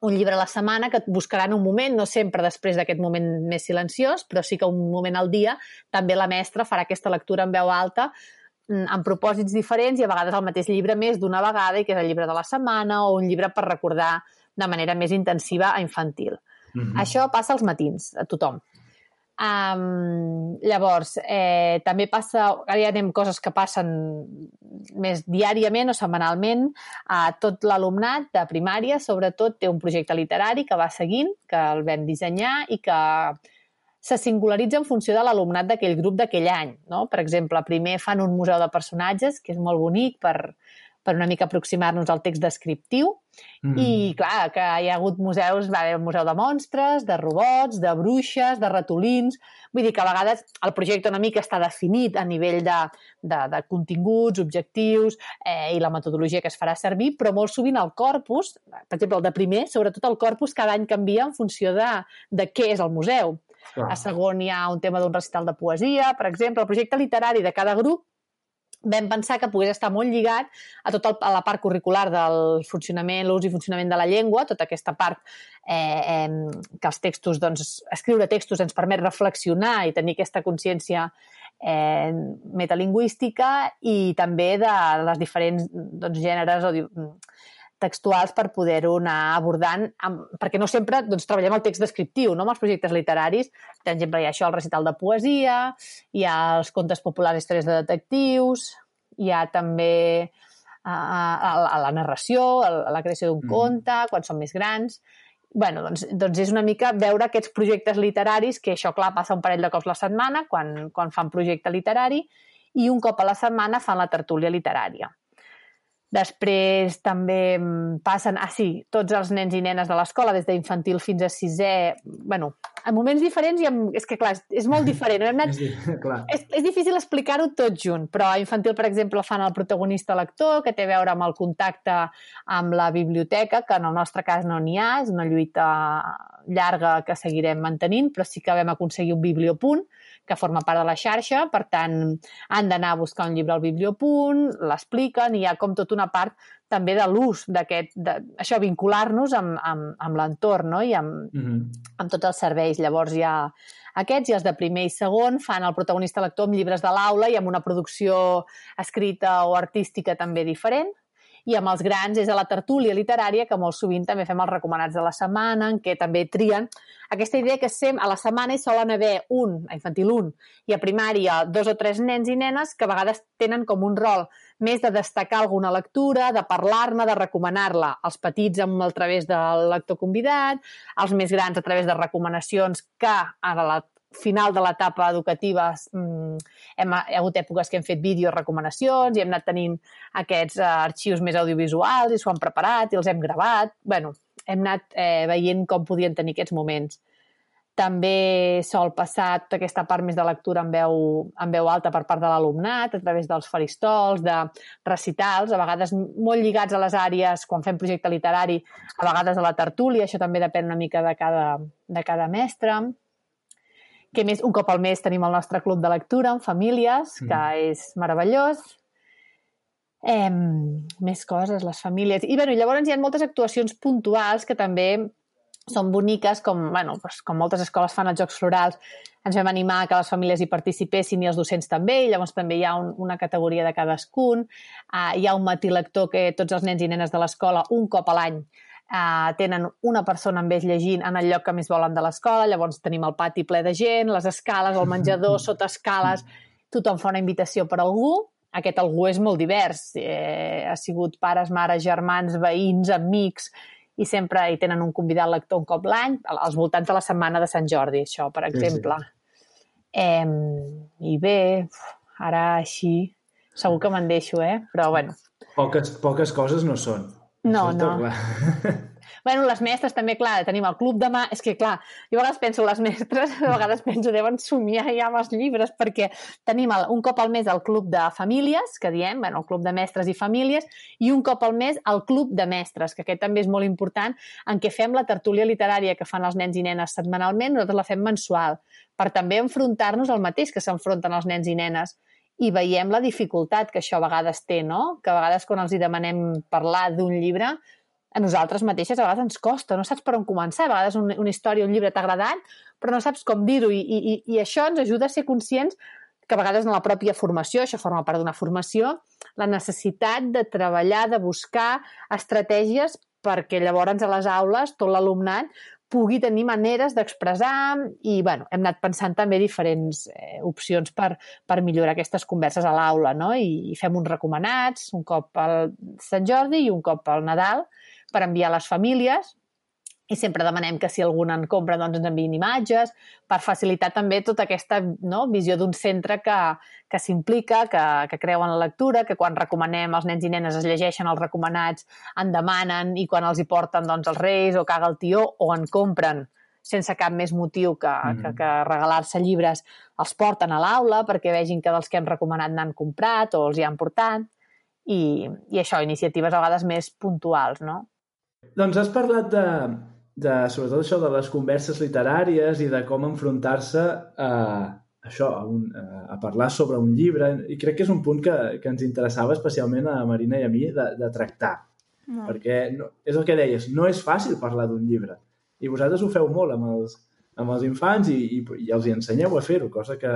un llibre a la setmana que et buscaran un moment, no sempre després d'aquest moment més silenciós, però sí que un moment al dia també la mestra farà aquesta lectura en veu alta mm, amb propòsits diferents i a vegades el mateix llibre més d'una vegada i que és el llibre de la setmana o un llibre per recordar de manera més intensiva a infantil. Mm -hmm. Això passa als matins, a tothom. Um, llavors, eh, també passa, ara ja anem coses que passen més diàriament o setmanalment, a tot l'alumnat de primària, sobretot, té un projecte literari que va seguint, que el vam dissenyar i que se singularitza en funció de l'alumnat d'aquell grup d'aquell any. No? Per exemple, primer fan un museu de personatges, que és molt bonic per, per una mica aproximar-nos al text descriptiu. Mm. I, clar, que hi ha hagut museus, va haver un museu de monstres, de robots, de bruixes, de ratolins... Vull dir que a vegades el projecte una mica està definit a nivell de, de, de continguts, objectius eh, i la metodologia que es farà servir, però molt sovint el corpus, per exemple, el de primer, sobretot el corpus cada any canvia en funció de, de què és el museu. Clar. A segon hi ha un tema d'un recital de poesia, per exemple, el projecte literari de cada grup vam pensar que pogués estar molt lligat a tota la part curricular del funcionament, l'ús i funcionament de la llengua, tota aquesta part eh, eh, que els textos, doncs, escriure textos ens permet reflexionar i tenir aquesta consciència eh, metalingüística i també de les diferents doncs, gèneres o textuals per poder-ho anar abordant, amb, perquè no sempre doncs, treballem el text descriptiu, no? amb els projectes literaris. Per exemple, hi ha això, el recital de poesia, hi ha els contes populars, històries de detectius, hi ha també a, a, a la narració, a la creació d'un mm. conte, quan són més grans. bueno, doncs, doncs és una mica veure aquests projectes literaris, que això, clar, passa un parell de cops la setmana, quan, quan fan projecte literari, i un cop a la setmana fan la tertúlia literària. Després també mm, passen, ah sí, tots els nens i nenes de l'escola, des d'infantil fins a sisè, bueno, en moments diferents i amb, és que clar, és, molt diferent. Hem anat, és, clar. és, és difícil explicar-ho tot junt, però a infantil, per exemple, fan el protagonista lector, que té a veure amb el contacte amb la biblioteca, que en el nostre cas no n'hi ha, és una lluita llarga que seguirem mantenint, però sí que vam aconseguir un bibliopunt, que forma part de la xarxa, per tant, han d'anar a buscar un llibre al bibliopunt, l'expliquen, i hi ha com tota una part també de l'ús d'aquest, això, vincular-nos amb, amb, amb l'entorn, no?, i amb, mm -hmm. amb tots els serveis. Llavors hi ha aquests i els de primer i segon fan el protagonista lector amb llibres de l'aula i amb una producció escrita o artística també diferent, i amb els grans és a la tertúlia literària, que molt sovint també fem els recomanats de la setmana, en què també trien aquesta idea que sem a la setmana hi solen haver un, a infantil un, i a primària dos o tres nens i nenes que a vegades tenen com un rol més de destacar alguna lectura, de parlar-ne, de recomanar-la. Els petits amb el través del lector convidat, els més grans a través de recomanacions que a la final de l'etapa educativa mm, hem, hi ha hagut èpoques que hem fet vídeos recomanacions i hem anat tenint aquests uh, arxius més audiovisuals i s'ho han preparat i els hem gravat. bueno, hem anat eh, veient com podien tenir aquests moments. També sol passar tota aquesta part més de lectura en veu, en veu alta per part de l'alumnat, a través dels faristols, de recitals, a vegades molt lligats a les àrees, quan fem projecte literari, a vegades a la tertúlia, això també depèn una mica de cada, de cada mestre que més, un cop al mes tenim el nostre club de lectura amb famílies, que mm. és meravellós. Eh, més coses, les famílies... I bueno, llavors hi ha moltes actuacions puntuals que també són boniques, com, bueno, doncs, com moltes escoles fan els Jocs Florals, ens vam animar que les famílies hi participessin i els docents també, i llavors també hi ha un, una categoria de cadascun. Uh, hi ha un matí lector que tots els nens i nenes de l'escola, un cop a l'any, eh, tenen una persona amb ells llegint en el lloc que més volen de l'escola, llavors tenim el pati ple de gent, les escales, el menjador, sota escales, tothom fa una invitació per algú, aquest algú és molt divers, eh, ha sigut pares, mares, germans, veïns, amics, i sempre hi tenen un convidat lector un cop l'any, als voltants de la setmana de Sant Jordi, això, per exemple. Sí, sí. Eh, I bé, ara així, segur que me'n deixo, eh? Però, bueno. Poques, poques coses no són. No, no. bueno, les mestres també, clar, tenim el club de mà... És que, clar, jo a vegades penso, les mestres, a vegades penso, deuen somiar ja amb els llibres, perquè tenim el, un cop al mes el club de famílies, que diem, bueno, el club de mestres i famílies, i un cop al mes el club de mestres, que aquest també és molt important, en què fem la tertúlia literària que fan els nens i nenes setmanalment, nosaltres la fem mensual, per també enfrontar-nos al mateix que s'enfronten els nens i nenes, i veiem la dificultat que això a vegades té, no? Que a vegades quan els hi demanem parlar d'un llibre, a nosaltres mateixes a vegades ens costa, no saps per on començar, a vegades una, una història, un llibre t'ha agradat, però no saps com dir-ho i, i, i això ens ajuda a ser conscients que a vegades en la pròpia formació, això forma part d'una formació, la necessitat de treballar, de buscar estratègies perquè llavors a les aules tot l'alumnat pugui tenir maneres d'expressar i, bueno, hem anat pensant també diferents eh, opcions per, per millorar aquestes converses a l'aula, no? I, I fem uns recomanats, un cop al Sant Jordi i un cop al Nadal, per enviar a les famílies, i sempre demanem que si algun en compra doncs ens enviïn imatges per facilitar també tota aquesta no, visió d'un centre que, que s'implica, que, que creu en la lectura, que quan recomanem els nens i nenes es llegeixen els recomanats, en demanen i quan els hi porten doncs, els reis o caga el tió o en compren sense cap més motiu que, mm. que, que regalar-se llibres, els porten a l'aula perquè vegin que dels que hem recomanat n'han comprat o els hi han portat i, i això, iniciatives a vegades més puntuals, no? Doncs has parlat de, de sobretot això de les converses literàries i de com enfrontar-se a això, a, un, a parlar sobre un llibre, i crec que és un punt que, que ens interessava especialment a Marina i a mi de, de tractar. No. Perquè no, és el que deies, no és fàcil parlar d'un llibre. I vosaltres ho feu molt amb els, amb els infants i, i, i els hi ensenyeu a fer-ho, cosa que,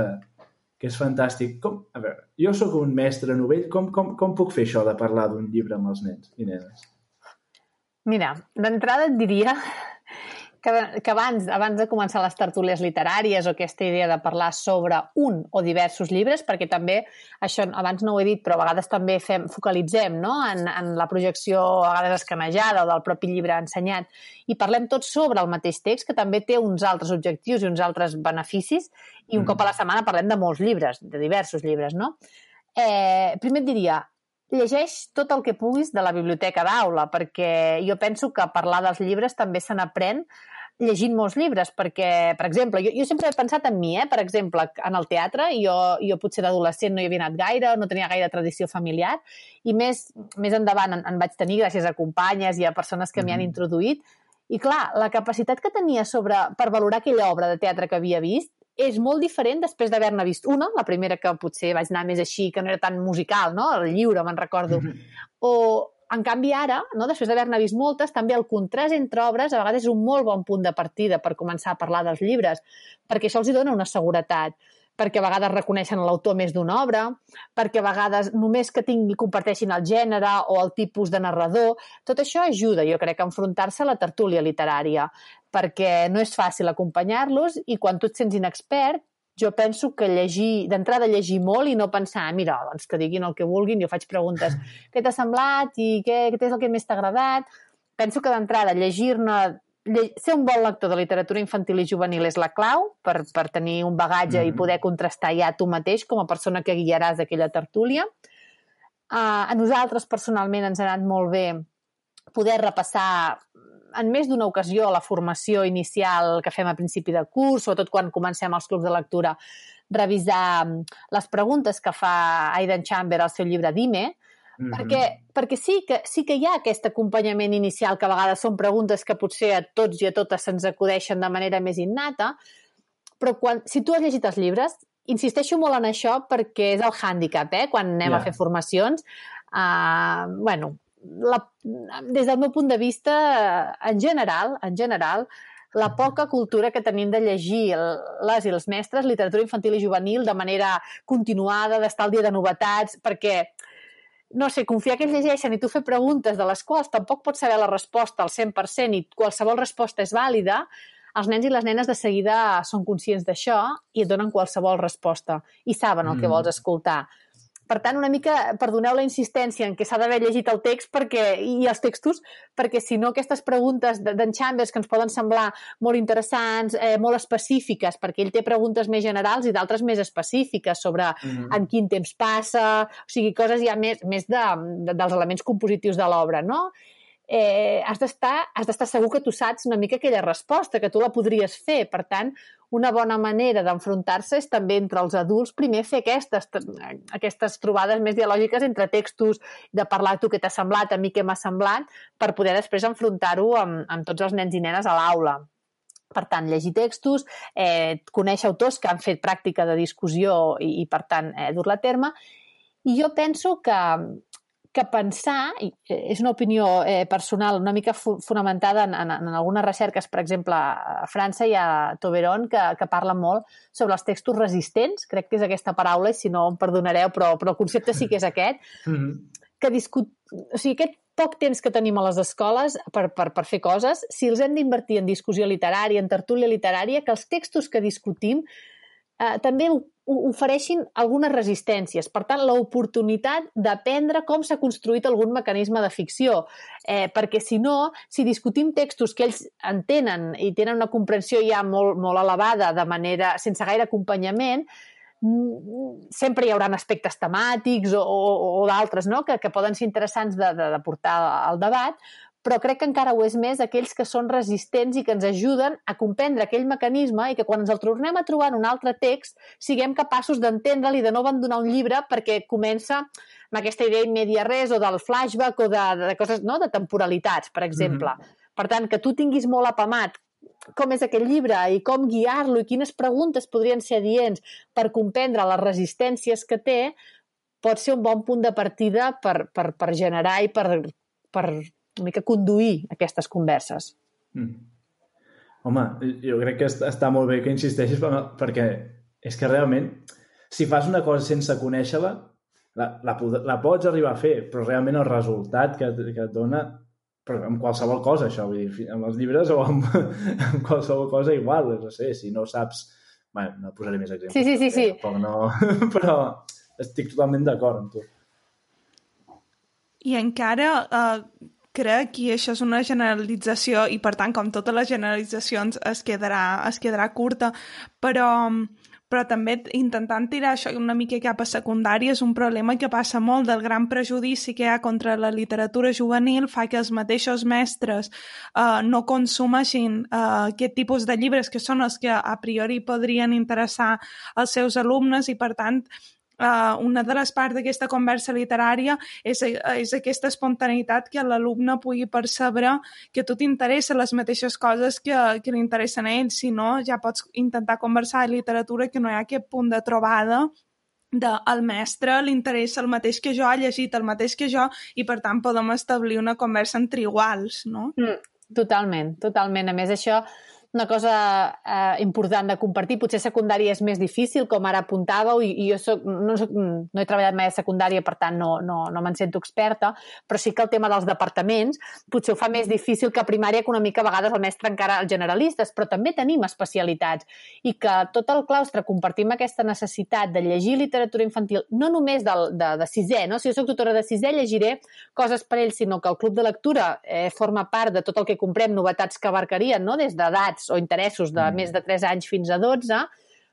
que és fantàstic. Com, a veure, jo sóc un mestre novell, com, com, com puc fer això de parlar d'un llibre amb els nens i nenes? Mira, d'entrada et diria que, que abans, abans de començar les tertúlies literàries o aquesta idea de parlar sobre un o diversos llibres, perquè també, això abans no ho he dit, però a vegades també fem, focalitzem no? en, en la projecció a vegades escanejada o del propi llibre ensenyat, i parlem tots sobre el mateix text, que també té uns altres objectius i uns altres beneficis, i un mm. cop a la setmana parlem de molts llibres, de diversos llibres, no? Eh, primer et diria, llegeix tot el que puguis de la biblioteca d'aula, perquè jo penso que parlar dels llibres també se n'aprèn llegint molts llibres, perquè, per exemple, jo, jo sempre he pensat en mi, eh? per exemple, en el teatre, jo, jo potser d'adolescent no hi havia anat gaire, no tenia gaire tradició familiar, i més, més endavant en, en vaig tenir gràcies a companyes i a persones que m'hi han mm-hmm. introduït, i clar, la capacitat que tenia sobre, per valorar aquella obra de teatre que havia vist és molt diferent després d'haver-ne vist una, la primera que potser vaig anar més així, que no era tan musical, no? El lliure, me'n recordo. Mm-hmm. O, en canvi, ara, no, després d'haver-ne vist moltes, també el contrast entre obres a vegades és un molt bon punt de partida per començar a parlar dels llibres, perquè això els hi dona una seguretat perquè a vegades reconeixen l'autor més d'una obra, perquè a vegades només que tingui comparteixin el gènere o el tipus de narrador. Tot això ajuda, jo crec, a enfrontar-se a la tertúlia literària, perquè no és fàcil acompanyar-los i quan tu et sents inexpert jo penso que llegir, d'entrada llegir molt i no pensar, ah, mira, doncs que diguin el que vulguin, jo faig preguntes, què t'ha semblat i què, què és el que més t'ha agradat? Penso que d'entrada llegir-ne ser un bon lector de literatura infantil i juvenil és la clau per, per tenir un bagatge mm -hmm. i poder contrastar ja tu mateix com a persona que guiaràs aquella tertúlia. Uh, a nosaltres, personalment, ens ha anat molt bé poder repassar en més d'una ocasió la formació inicial que fem a principi de curs, sobretot quan comencem els clubs de lectura, revisar les preguntes que fa Aidan Chamber al seu llibre Dime, -hmm. perquè, perquè sí, que, sí que hi ha aquest acompanyament inicial que a vegades són preguntes que potser a tots i a totes se'ns acudeixen de manera més innata, però quan, si tu has llegit els llibres, insisteixo molt en això perquè és el hàndicap, eh? quan anem yeah. a fer formacions, uh, bueno, la, des del meu punt de vista, en general, en general, la poca cultura que tenim de llegir les i els mestres, literatura infantil i juvenil, de manera continuada, d'estar al dia de novetats, perquè no sé, confiar que ells llegeixen i tu fer preguntes de les quals tampoc pots saber la resposta al 100% i qualsevol resposta és vàlida, els nens i les nenes de seguida són conscients d'això i et donen qualsevol resposta i saben el que mm. vols escoltar. Per tant, una mica, perdoneu la insistència en què s'ha d'haver llegit el text perquè, i els textos, perquè si no aquestes preguntes d'en Chambers que ens poden semblar molt interessants, eh, molt específiques, perquè ell té preguntes més generals i d'altres més específiques sobre mm -hmm. en quin temps passa, o sigui, coses ja més, més de, de, dels elements compositius de l'obra, no? eh, has d'estar segur que tu saps una mica aquella resposta, que tu la podries fer. Per tant, una bona manera d'enfrontar-se és també entre els adults primer fer aquestes, aquestes trobades més dialògiques entre textos, de parlar tu què t'ha semblat, a mi què m'ha semblat, per poder després enfrontar-ho amb, amb tots els nens i nenes a l'aula. Per tant, llegir textos, eh, conèixer autors que han fet pràctica de discussió i, i per tant, eh, dur-la a terme. I jo penso que, que pensar, i eh, és una opinió eh, personal una mica fu fonamentada en, en, en algunes recerques, per exemple, a França hi ha Toberon que, que parla molt sobre els textos resistents, crec que és aquesta paraula, i si no em perdonareu, però, però el concepte sí que és aquest, mm -hmm. que discut... o sigui, aquest poc temps que tenim a les escoles per, per, per fer coses, si els hem d'invertir en discussió literària, en tertúlia literària, que els textos que discutim eh, també ofereixin algunes resistències. Per tant, l'oportunitat d'aprendre com s'ha construït algun mecanisme de ficció. Eh, perquè, si no, si discutim textos que ells entenen i tenen una comprensió ja molt, molt elevada de manera sense gaire acompanyament, mm, sempre hi haurà aspectes temàtics o, o, o d'altres no? que, que poden ser interessants de, de, de portar al debat, però crec que encara ho és més aquells que són resistents i que ens ajuden a comprendre aquell mecanisme i que quan ens el tornem a trobar en un altre text siguem capaços d'entendre'l i de no abandonar un llibre perquè comença amb aquesta idea immediata res o del flashback o de, de coses, no?, de temporalitats, per exemple. Mm -hmm. Per tant, que tu tinguis molt apamat com és aquest llibre i com guiar-lo i quines preguntes podrien ser adients per comprendre les resistències que té, pot ser un bon punt de partida per, per, per generar i per, per una mica conduir aquestes converses. Mm. Home, jo crec que està molt bé que insisteixis perquè és que realment, si fas una cosa sense conèixer-la, la, la, la pots arribar a fer, però realment el resultat que, que et dona però amb qualsevol cosa, això, vull dir, amb els llibres o amb, amb qualsevol cosa igual, no sé, si no saps... Bé, no posaré més exemples. Sí, sí, sí, sí. No, però estic totalment d'acord amb tu. I encara eh, crec que això és una generalització i, per tant, com totes les generalitzacions, es quedarà, es quedarà curta, però però també intentant tirar això una mica cap a secundària és un problema que passa molt del gran prejudici que hi ha contra la literatura juvenil fa que els mateixos mestres uh, no consumeixin uh, aquest tipus de llibres que són els que a priori podrien interessar als seus alumnes i per tant uh, una de les parts d'aquesta conversa literària és, és aquesta espontaneïtat que l'alumne pugui percebre que tu t'interessa les mateixes coses que, que li interessen a ell, si no ja pots intentar conversar de literatura que no hi ha aquest punt de trobada de el mestre li interessa el mateix que jo, ha llegit el mateix que jo i per tant podem establir una conversa entre iguals, no? Mm, totalment, totalment. A més, això una cosa eh, important de compartir. Potser secundària és més difícil, com ara apuntàveu, i, i jo soc, no, soc, no he treballat mai a secundària, per tant no, no, no me'n sento experta, però sí que el tema dels departaments potser ho fa més difícil que a primària, que una mica a vegades el mestre encara els generalistes, però també tenim especialitats i que tot el claustre compartim aquesta necessitat de llegir literatura infantil, no només del, de, de sisè, no? si jo soc tutora de sisè llegiré coses per ells, sinó que el club de lectura eh, forma part de tot el que comprem, novetats que abarcarien, no? des d'edats edats o interessos de mm. més de 3 anys fins a 12,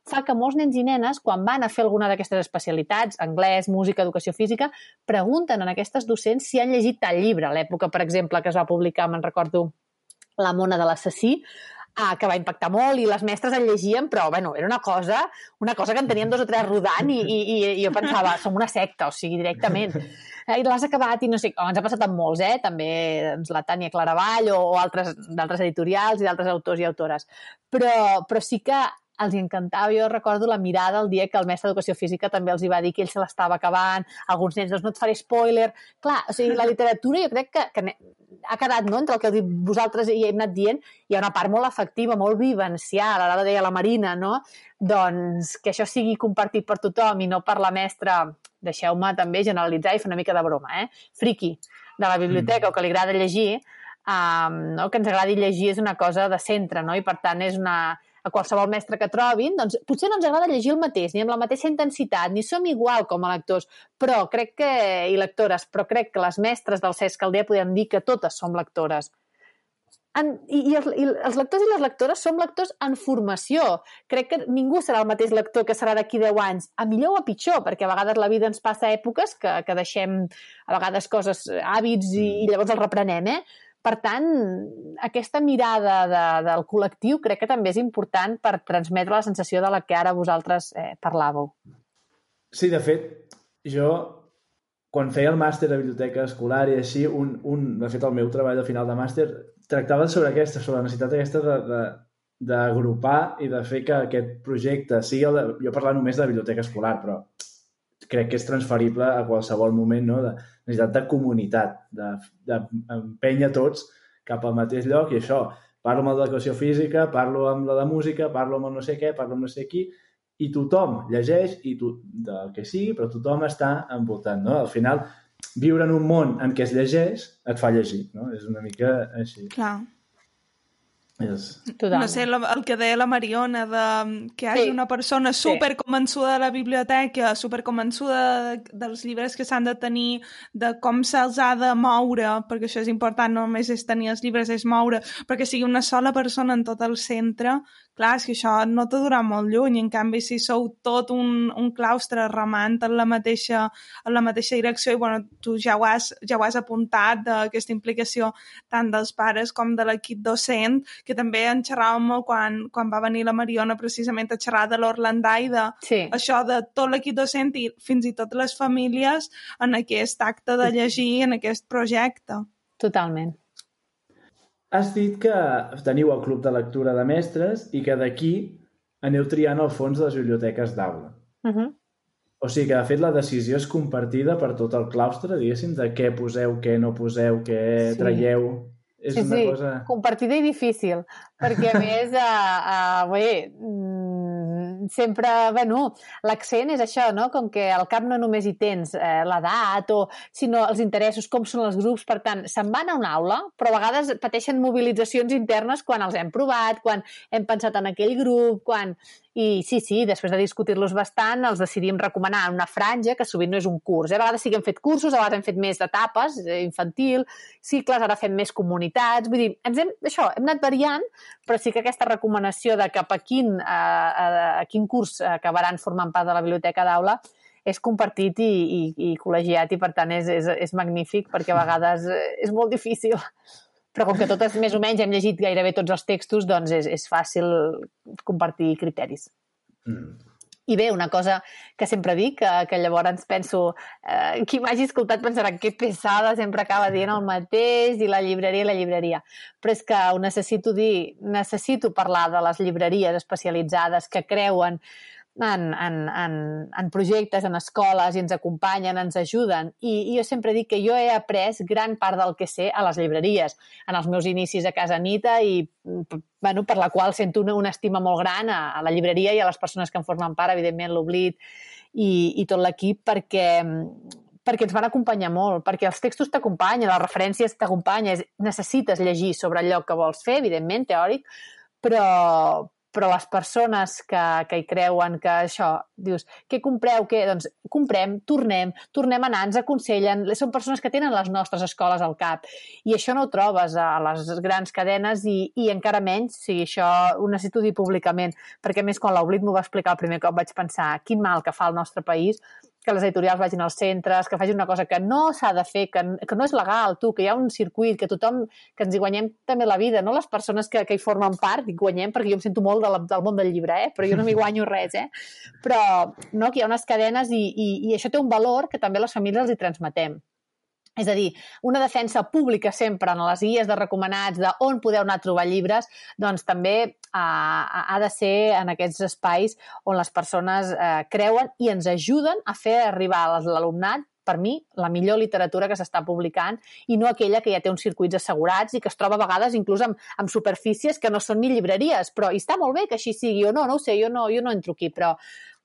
fa que molts nens i nenes, quan van a fer alguna d'aquestes especialitats, anglès, música, educació física, pregunten a aquestes docents si han llegit tal llibre. A l'època, per exemple, que es va publicar, me'n recordo, La mona de l'assassí, ah, que va impactar molt i les mestres el llegien, però bueno, era una cosa, una cosa que en tenien dos o tres rodant i, i, i jo pensava, som una secta, o sigui, directament. I l'has acabat i no sé, ens ha passat amb molts, eh? també doncs, la Tània Claravall o, o altres d'altres editorials i d'altres autors i autores. Però, però sí que els encantava. Jo recordo la mirada el dia que el mestre d'Educació Física també els hi va dir que ell se l'estava acabant, alguns nens, doncs no et faré spoiler. Clar, o sigui, la literatura jo crec que, que ha quedat, no?, entre el que vosaltres i hem anat dient, hi ha una part molt afectiva, molt vivencial, ara deia la Marina, no?, doncs que això sigui compartit per tothom i no per la mestra deixeu-me també generalitzar i fer una mica de broma, eh? Friki de la biblioteca mm. o que li agrada llegir, um, no? que ens agradi llegir és una cosa de centre, no? I per tant és una, a qualsevol mestre que trobin, doncs potser no ens agrada llegir el mateix, ni amb la mateixa intensitat, ni som igual com a lectors, però crec que, i lectores, però crec que les mestres del Cesc Caldea podem dir que totes som lectores en, i, i, els, i els lectors i les lectores som lectors en formació. Crec que ningú serà el mateix lector que serà d'aquí 10 anys, a millor o a pitjor, perquè a vegades la vida ens passa èpoques que, que deixem a vegades coses, hàbits, i, i llavors els reprenem, eh? Per tant, aquesta mirada de, del col·lectiu crec que també és important per transmetre la sensació de la que ara vosaltres eh, parlàveu. Sí, de fet, jo quan feia el màster de biblioteca escolar i així, un, un, de fet el meu treball de final de màster tractava sobre aquesta, sobre la necessitat aquesta de, d'agrupar i de fer que aquest projecte sigui el de... Jo parlar només de biblioteca escolar, però crec que és transferible a qualsevol moment, no? De necessitat de comunitat, d'empènyer tots cap al mateix lloc i això, parlo amb l'educació física, parlo amb la de música, parlo amb el no sé què, parlo amb no sé qui, i tothom llegeix i tu, del que sigui, però tothom està envoltant, no? Al final, viure en un món en què es llegeix et fa llegir, no? És una mica així. Clar. És... No sé, el que deia la Mariona, de, que hi hagi sí. una persona superconvençuda de la biblioteca, superconvençuda de, dels llibres que s'han de tenir, de com se'ls ha de moure, perquè això és important, no només és tenir els llibres, és moure, perquè sigui una sola persona en tot el centre, clar, és que això no te durà molt lluny, en canvi si sou tot un, un claustre remant en la mateixa, en la mateixa direcció i bueno, tu ja ho has, ja ho has apuntat d'aquesta implicació tant dels pares com de l'equip docent, que també en xerràvem molt quan, quan va venir la Mariona precisament a xerrar de l'Orlandai, de sí. això de tot l'equip docent i fins i tot les famílies en aquest acte de llegir, en aquest projecte. Totalment. Has dit que teniu el club de lectura de mestres i que d'aquí aneu triant el fons de les biblioteques d'aula. Uh -huh. O sigui que, de fet, la decisió és compartida per tot el claustre, diguéssim, de què poseu, què no poseu, què Sí. traieu. És sí, una sí, cosa... compartida i difícil, perquè a més, a, a, bé, mm, sempre, bueno, l'accent és això, no? Com que al cap no només hi tens eh, l'edat, o, sinó els interessos, com són els grups, per tant, se'n van a una aula, però a vegades pateixen mobilitzacions internes quan els hem provat, quan hem pensat en aquell grup, quan... I sí, sí, després de discutir-los bastant, els decidim recomanar una franja, que sovint no és un curs. Eh? A vegades sí que hem fet cursos, a vegades hem fet més d'etapes, eh, infantil, cicles, ara fem més comunitats. Vull dir, ens hem, això, hem anat variant, però sí que aquesta recomanació de cap a quin, a, a, a quin curs acabaran formant part de la biblioteca d'aula és compartit i, i, i col·legiat i per tant és, és, és magnífic perquè a vegades eh, és molt difícil però com que totes més o menys hem llegit gairebé tots els textos, doncs és, és fàcil compartir criteris. Mm. I bé, una cosa que sempre dic, que, que llavors penso, eh, qui m'hagi escoltat pensarà que pesada, sempre acaba dient el mateix, i la llibreria la llibreria. Però és que ho necessito dir, necessito parlar de les llibreries especialitzades que creuen en, en, en, en projectes, en escoles, i ens acompanyen, ens ajuden. I, I jo sempre dic que jo he après gran part del que sé a les llibreries, en els meus inicis a casa Anita, i bueno, per la qual sento una, una estima molt gran a, a la llibreria i a les persones que en formen part, evidentment l'Oblit i, i tot l'equip, perquè perquè ens van acompanyar molt, perquè els textos t'acompanyen, les referències t'acompanyen, necessites llegir sobre allò que vols fer, evidentment, teòric, però, però les persones que, que hi creuen que això, dius, què compreu, què? Doncs comprem, tornem, tornem a anar, ens aconsellen, són persones que tenen les nostres escoles al cap i això no ho trobes a les grans cadenes i, i encara menys, si això ho necessito dir públicament, perquè més quan l'Oblit m'ho va explicar el primer cop vaig pensar quin mal que fa el nostre país que les editorials vagin als centres, que facin una cosa que no s'ha de fer, que, que no és legal, tu, que hi ha un circuit, que tothom, que ens hi guanyem també la vida, no les persones que, que hi formen part, hi guanyem, perquè jo em sento molt de la, del món del llibre, eh? però jo no m'hi guanyo res, eh? però no, que hi ha unes cadenes i, i, i això té un valor que també les famílies els hi transmetem. És a dir, una defensa pública sempre en les guies de recomanats de on podeu anar a trobar llibres, doncs també uh, ha de ser en aquests espais on les persones uh, creuen i ens ajuden a fer arribar a l'alumnat per mi, la millor literatura que s'està publicant i no aquella que ja té uns circuits assegurats i que es troba a vegades inclús amb, amb superfícies que no són ni llibreries, però i està molt bé que així sigui o no, no ho sé, jo no, jo no entro aquí, però,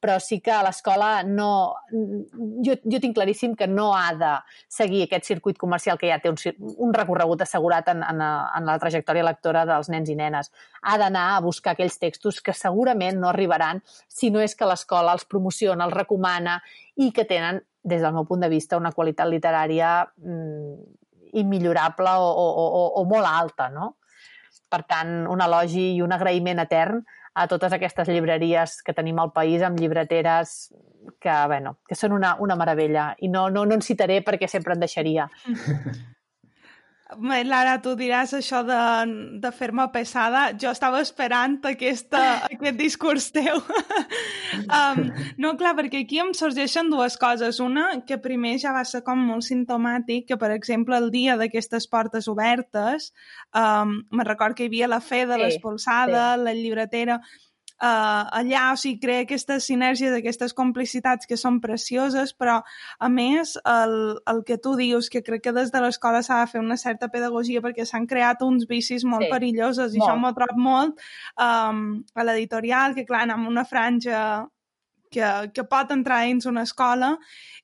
però sí que l'escola no... Jo, jo tinc claríssim que no ha de seguir aquest circuit comercial que ja té un, un recorregut assegurat en, en, en la trajectòria lectora dels nens i nenes. Ha d'anar a buscar aquells textos que segurament no arribaran si no és que l'escola els promociona, els recomana i que tenen, des del meu punt de vista, una qualitat literària mm, immillorable o, o, o, o molt alta, no? Per tant, un elogi i un agraïment etern a totes aquestes llibreries que tenim al país amb llibreteres que, bueno, que són una, una meravella. I no, no, no en citaré perquè sempre en deixaria. Lara, tu diràs això de, de fer-me pesada. Jo estava esperant aquesta, aquest discurs teu. um, no, clar, perquè aquí em sorgeixen dues coses. Una, que primer ja va ser com molt sintomàtic, que, per exemple, el dia d'aquestes portes obertes, um, me record que hi havia la fe de Sí, l'espolsada, sí. la llibretera, uh, allà, o sigui, crea aquestes sinergies, aquestes complicitats que són precioses, però, a més, el, el que tu dius, que crec que des de l'escola s'ha de fer una certa pedagogia perquè s'han creat uns vicis molt Sí, perillosos i molt. això m'ho trobo molt um, a l'editorial, que clar, amb una franja que, que pot entrar dins una escola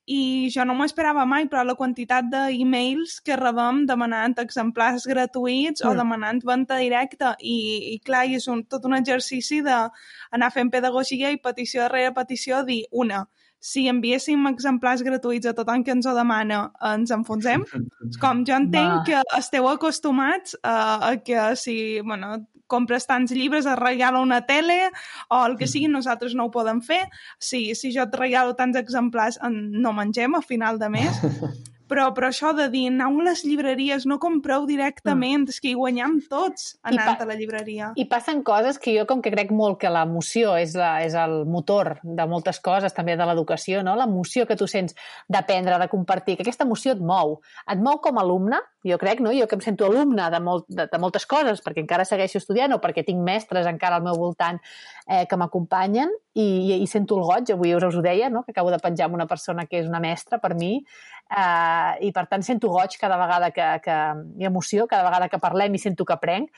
i jo no m'ho esperava mai, però la quantitat d'e-mails que rebem demanant exemplars gratuïts mm. o demanant venda directa i, i clar, i és un, tot un exercici d'anar fent pedagogia i petició darrere petició dir, una, si enviéssim exemplars gratuïts a tothom que ens ho demana, ens enfonsem. Com jo entenc Va. que esteu acostumats a, a que si, bueno, compres tants llibres, es regala una tele o el que sigui, nosaltres no ho podem fer. Si, si jo et regalo tants exemplars, en- no mengem a final de mes. Però, però això de dir, aneu a les llibreries, no compreu directament, és que hi guanyam tots anant a la llibreria. I passen coses que jo, com que crec molt que l'emoció és, la, és el motor de moltes coses, també de l'educació, no? l'emoció que tu sents d'aprendre, de compartir, que aquesta emoció et mou. Et mou com a alumne, jo crec, no? jo que em sento alumne de, molt, de, de moltes coses, perquè encara segueixo estudiant o perquè tinc mestres encara al meu voltant eh, que m'acompanyen i, i, i sento el goig, avui us, us ho deia, no? que acabo de penjar amb una persona que és una mestra per mi, eh, i per tant sento goig cada vegada que, que, i emoció cada vegada que parlem i sento que aprenc,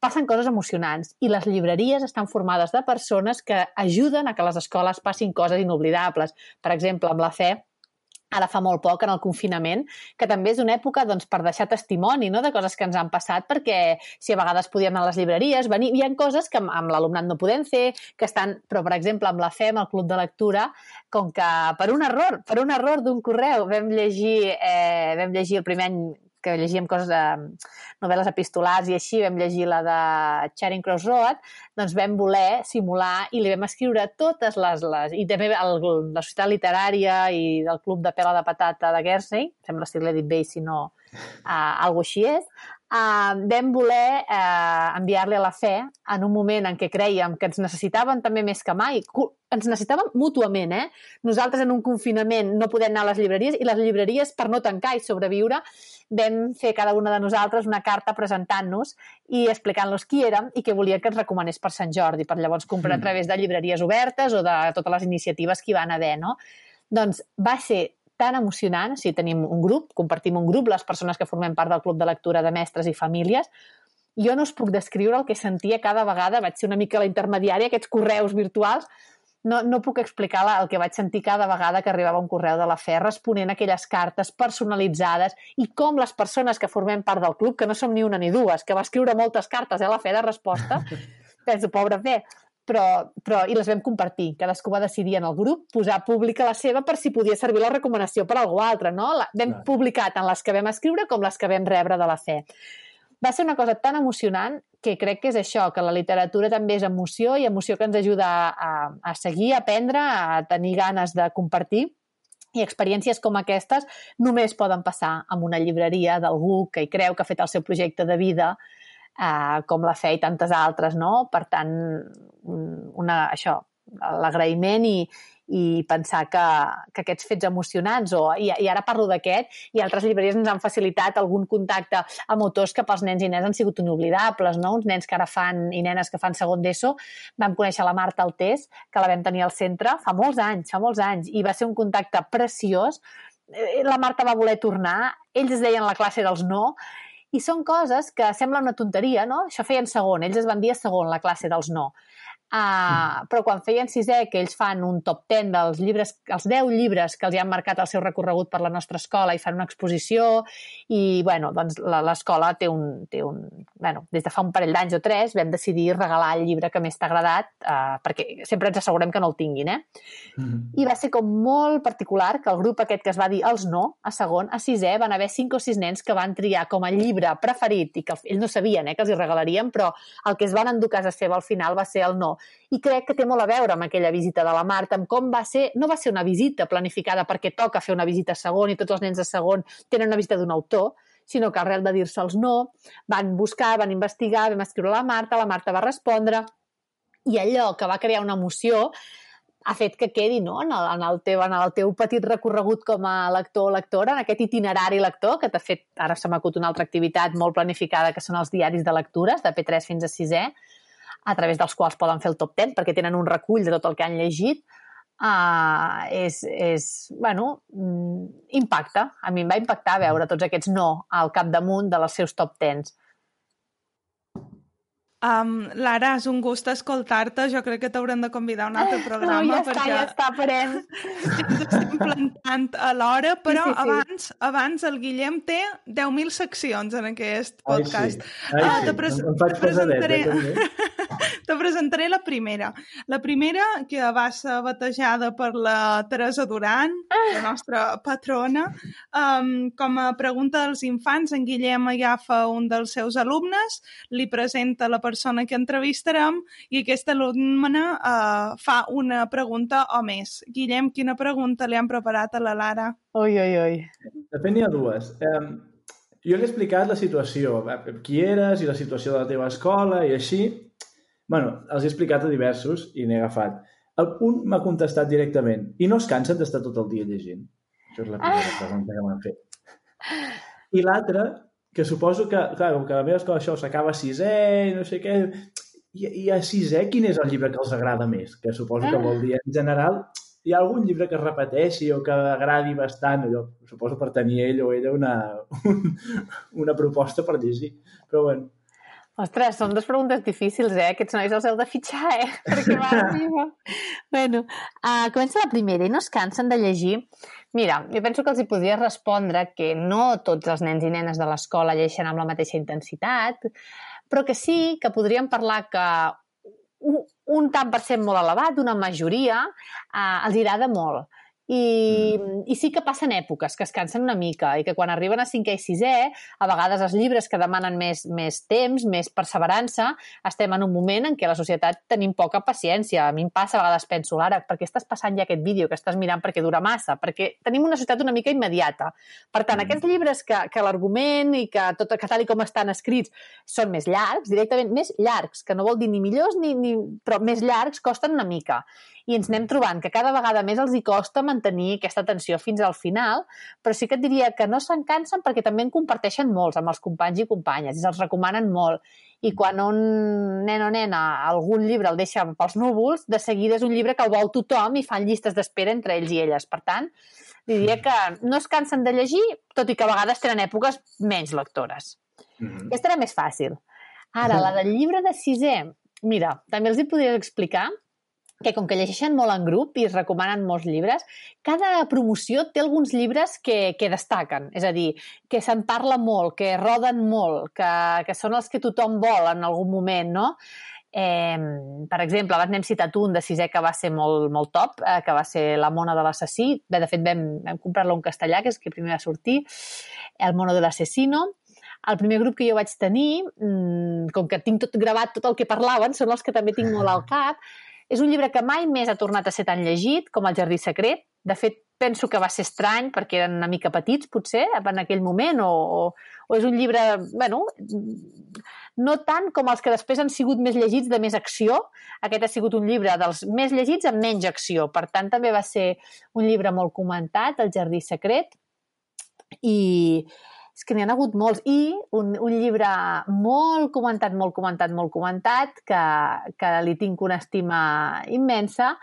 passen coses emocionants i les llibreries estan formades de persones que ajuden a que les escoles passin coses inoblidables. Per exemple, amb la fe, ara fa molt poc, en el confinament, que també és una època doncs, per deixar testimoni no? de coses que ens han passat, perquè si a vegades podíem anar a les llibreries, venir, hi ha coses que amb, amb l'alumnat no podem fer, que estan, però per exemple amb la FEM, el Club de Lectura, com que per un error, per un error d'un correu vam llegir, eh, vam llegir el primer any que llegíem coses de novel·les epistolars i així vam llegir la de Charing Cross Road, doncs vam voler simular i li vam escriure totes les... les i també el, la Societat Literària i del Club de Pela de Patata de Guernsey, sembla si l'he dit bé si no, uh, alguna així és, uh, vam voler uh, enviar-li a la fe en un moment en què creiem que ens necessitaven també més que mai, ens necessitàvem mútuament, eh? Nosaltres en un confinament no podem anar a les llibreries i les llibreries per no tancar i sobreviure vam fer cada una de nosaltres una carta presentant-nos i explicant-los qui érem i què volien que ens recomanés per Sant Jordi, per llavors comprar a través de llibreries obertes o de totes les iniciatives que hi van haver, no? Doncs va ser tan emocionant, si tenim un grup, compartim un grup, les persones que formem part del club de lectura de mestres i famílies, jo no us puc descriure el que sentia cada vegada, vaig ser una mica la intermediària, aquests correus virtuals, no, no puc explicar el que vaig sentir cada vegada que arribava un correu de la FE responent a aquelles cartes personalitzades i com les persones que formem part del club, que no som ni una ni dues, que va escriure moltes cartes a eh, la FE de resposta, penso, pobra Fe, però, però, i les vam compartir. Cadascú va decidir en el grup posar pública la seva per si podia servir la recomanació per a algú altre, no? La, vam Clar. publicar tant les que vam escriure com les que vam rebre de la fe. Va ser una cosa tan emocionant que crec que és això, que la literatura també és emoció i emoció que ens ajuda a, a seguir, a aprendre, a tenir ganes de compartir i experiències com aquestes només poden passar amb una llibreria d'algú que hi creu, que ha fet el seu projecte de vida eh, com la fe i tantes altres, no? Per tant, una, això, l'agraïment i, i pensar que, que aquests fets emocionants, o, i, i ara parlo d'aquest, i altres llibreries ens han facilitat algun contacte amb autors que pels nens i nenes han sigut inoblidables, no? uns nens que ara fan, i nenes que fan segon d'ESO, vam conèixer la Marta Altés, que la vam tenir al centre fa molts anys, fa molts anys, i va ser un contacte preciós, eh, la Marta va voler tornar, ells es deien la classe dels no, i són coses que sembla una tonteria, no? Això feien segon, ells es van dir a segon, la classe dels no. Uh, però quan feien sisè, que ells fan un top 10 dels llibres, els 10 llibres que els han marcat el seu recorregut per la nostra escola i fan una exposició i, bueno, doncs l'escola té un, té un... Bueno, des de fa un parell d'anys o tres vam decidir regalar el llibre que més t'ha agradat uh, perquè sempre ens assegurem que no el tinguin, eh? Mm -hmm. I va ser com molt particular que el grup aquest que es va dir els no, a segon, a sisè, van haver cinc o sis nens que van triar com a llibre preferit i que ells no sabien eh, que els hi regalaríem, però el que es van endur a casa seva al final va ser el no i crec que té molt a veure amb aquella visita de la Marta, amb com va ser, no va ser una visita planificada perquè toca fer una visita a segon i tots els nens de segon tenen una visita d'un autor, sinó que arrel de dir-se'ls no, van buscar, van investigar, vam escriure a la Marta, la Marta va respondre, i allò que va crear una emoció ha fet que quedi no? en, el, en, el teu, en el teu petit recorregut com a lector o lectora, en aquest itinerari lector, que t'ha fet, ara se m'ha una altra activitat molt planificada, que són els diaris de lectures, de P3 fins a 6è, a través dels quals poden fer el top 10 perquè tenen un recull de tot el que han llegit, uh, és, és, bueno, mm, impacta. A mi em va impactar veure tots aquests no al capdamunt de les seus top 10s. Um, Lara, és un gust escoltar-te. Jo crec que t'haurem de convidar a un altre programa. No, ja perquè... està, ja està, farem. Ens estem plantant a l'hora, però sí, sí, sí. abans abans el Guillem té 10.000 seccions en aquest podcast. Ai, sí. Ai, uh, te, pres em te presentaré... te presentaré la primera. La primera, que va ser batejada per la Teresa Duran, la nostra patrona. Um, com a pregunta dels infants, en Guillem agafa un dels seus alumnes, li presenta la persona persona que entrevistarem i aquesta alumna uh, fa una pregunta o més. Guillem, quina pregunta li han preparat a la Lara? Ui, ui, ui. De fet, n'hi ha dues. Um, jo li he explicat la situació, eh, qui eres i la situació de la teva escola i així. bueno, els he explicat a diversos i n'he agafat. El un m'ha contestat directament i no es cansen d'estar tot el dia llegint. Això és la primera ah. pregunta que m'han fet. I l'altra que suposo que, clar, com que a la meva escola això s'acaba a sisè no sé què, i, i a sisè quin és el llibre que els agrada més? Que suposo que vol dir, en general, hi ha algun llibre que es repeteixi o que agradi bastant, allò, suposo per tenir ell o ella una, un, una proposta per llegir. Però bueno, Ostres, són dues preguntes difícils, eh? Aquests nois els heu de fitxar, eh? Perquè va arriba. bueno, uh, comença la primera i no es cansen de llegir. Mira, jo penso que els hi podria respondre que no tots els nens i nenes de l'escola llegeixen amb la mateixa intensitat, però que sí que podríem parlar que un, un tant per cent molt elevat, una majoria, uh, els agrada molt i, mm. i sí que passen èpoques que es cansen una mica i que quan arriben a cinquè i sisè, a vegades els llibres que demanen més, més temps, més perseverança, estem en un moment en què la societat tenim poca paciència. A mi em passa, a vegades penso, Lara, per què estàs passant ja aquest vídeo que estàs mirant perquè dura massa? Perquè tenim una societat una mica immediata. Per tant, mm. aquests llibres que, que l'argument i que, tot, que tal i com estan escrits són més llargs, directament més llargs, que no vol dir ni millors ni, ni però més llargs, costen una mica i ens anem trobant que cada vegada més els hi costa mantenir aquesta tensió fins al final, però sí que et diria que no se'n cansen perquè també en comparteixen molts amb els companys i companyes i se'ls recomanen molt. I quan un nen o nena algun llibre el deixa pels núvols, de seguida és un llibre que el vol tothom i fan llistes d'espera entre ells i elles. Per tant, diria que no es cansen de llegir, tot i que a vegades tenen èpoques menys lectores. Mm -hmm. Aquesta era més fàcil. Ara, la del llibre de sisè, mira, també els hi podria explicar que com que llegeixen molt en grup i es recomanen molts llibres, cada promoció té alguns llibres que, que destaquen, és a dir, que se'n parla molt, que roden molt, que, que són els que tothom vol en algun moment, no? Eh, per exemple, abans n'hem citat un de sisè que va ser molt, molt top, eh, que va ser La mona de l'assassí. Bé, de fet, vam, vam comprar-lo en castellà, que és que primer va sortir, El mono de l'assassino. El primer grup que jo vaig tenir, mmm, com que tinc tot gravat tot el que parlaven, són els que també tinc molt al cap, és un llibre que mai més ha tornat a ser tan llegit com El jardí secret. De fet, penso que va ser estrany perquè eren una mica petits, potser, en aquell moment, o, o, o és un llibre, bueno, no tant com els que després han sigut més llegits de més acció. Aquest ha sigut un llibre dels més llegits amb menys acció. Per tant, també va ser un llibre molt comentat, El jardí secret, i, és que n'hi ha hagut molts. I un, un llibre molt comentat, molt comentat, molt comentat, que, que li tinc una estima immensa,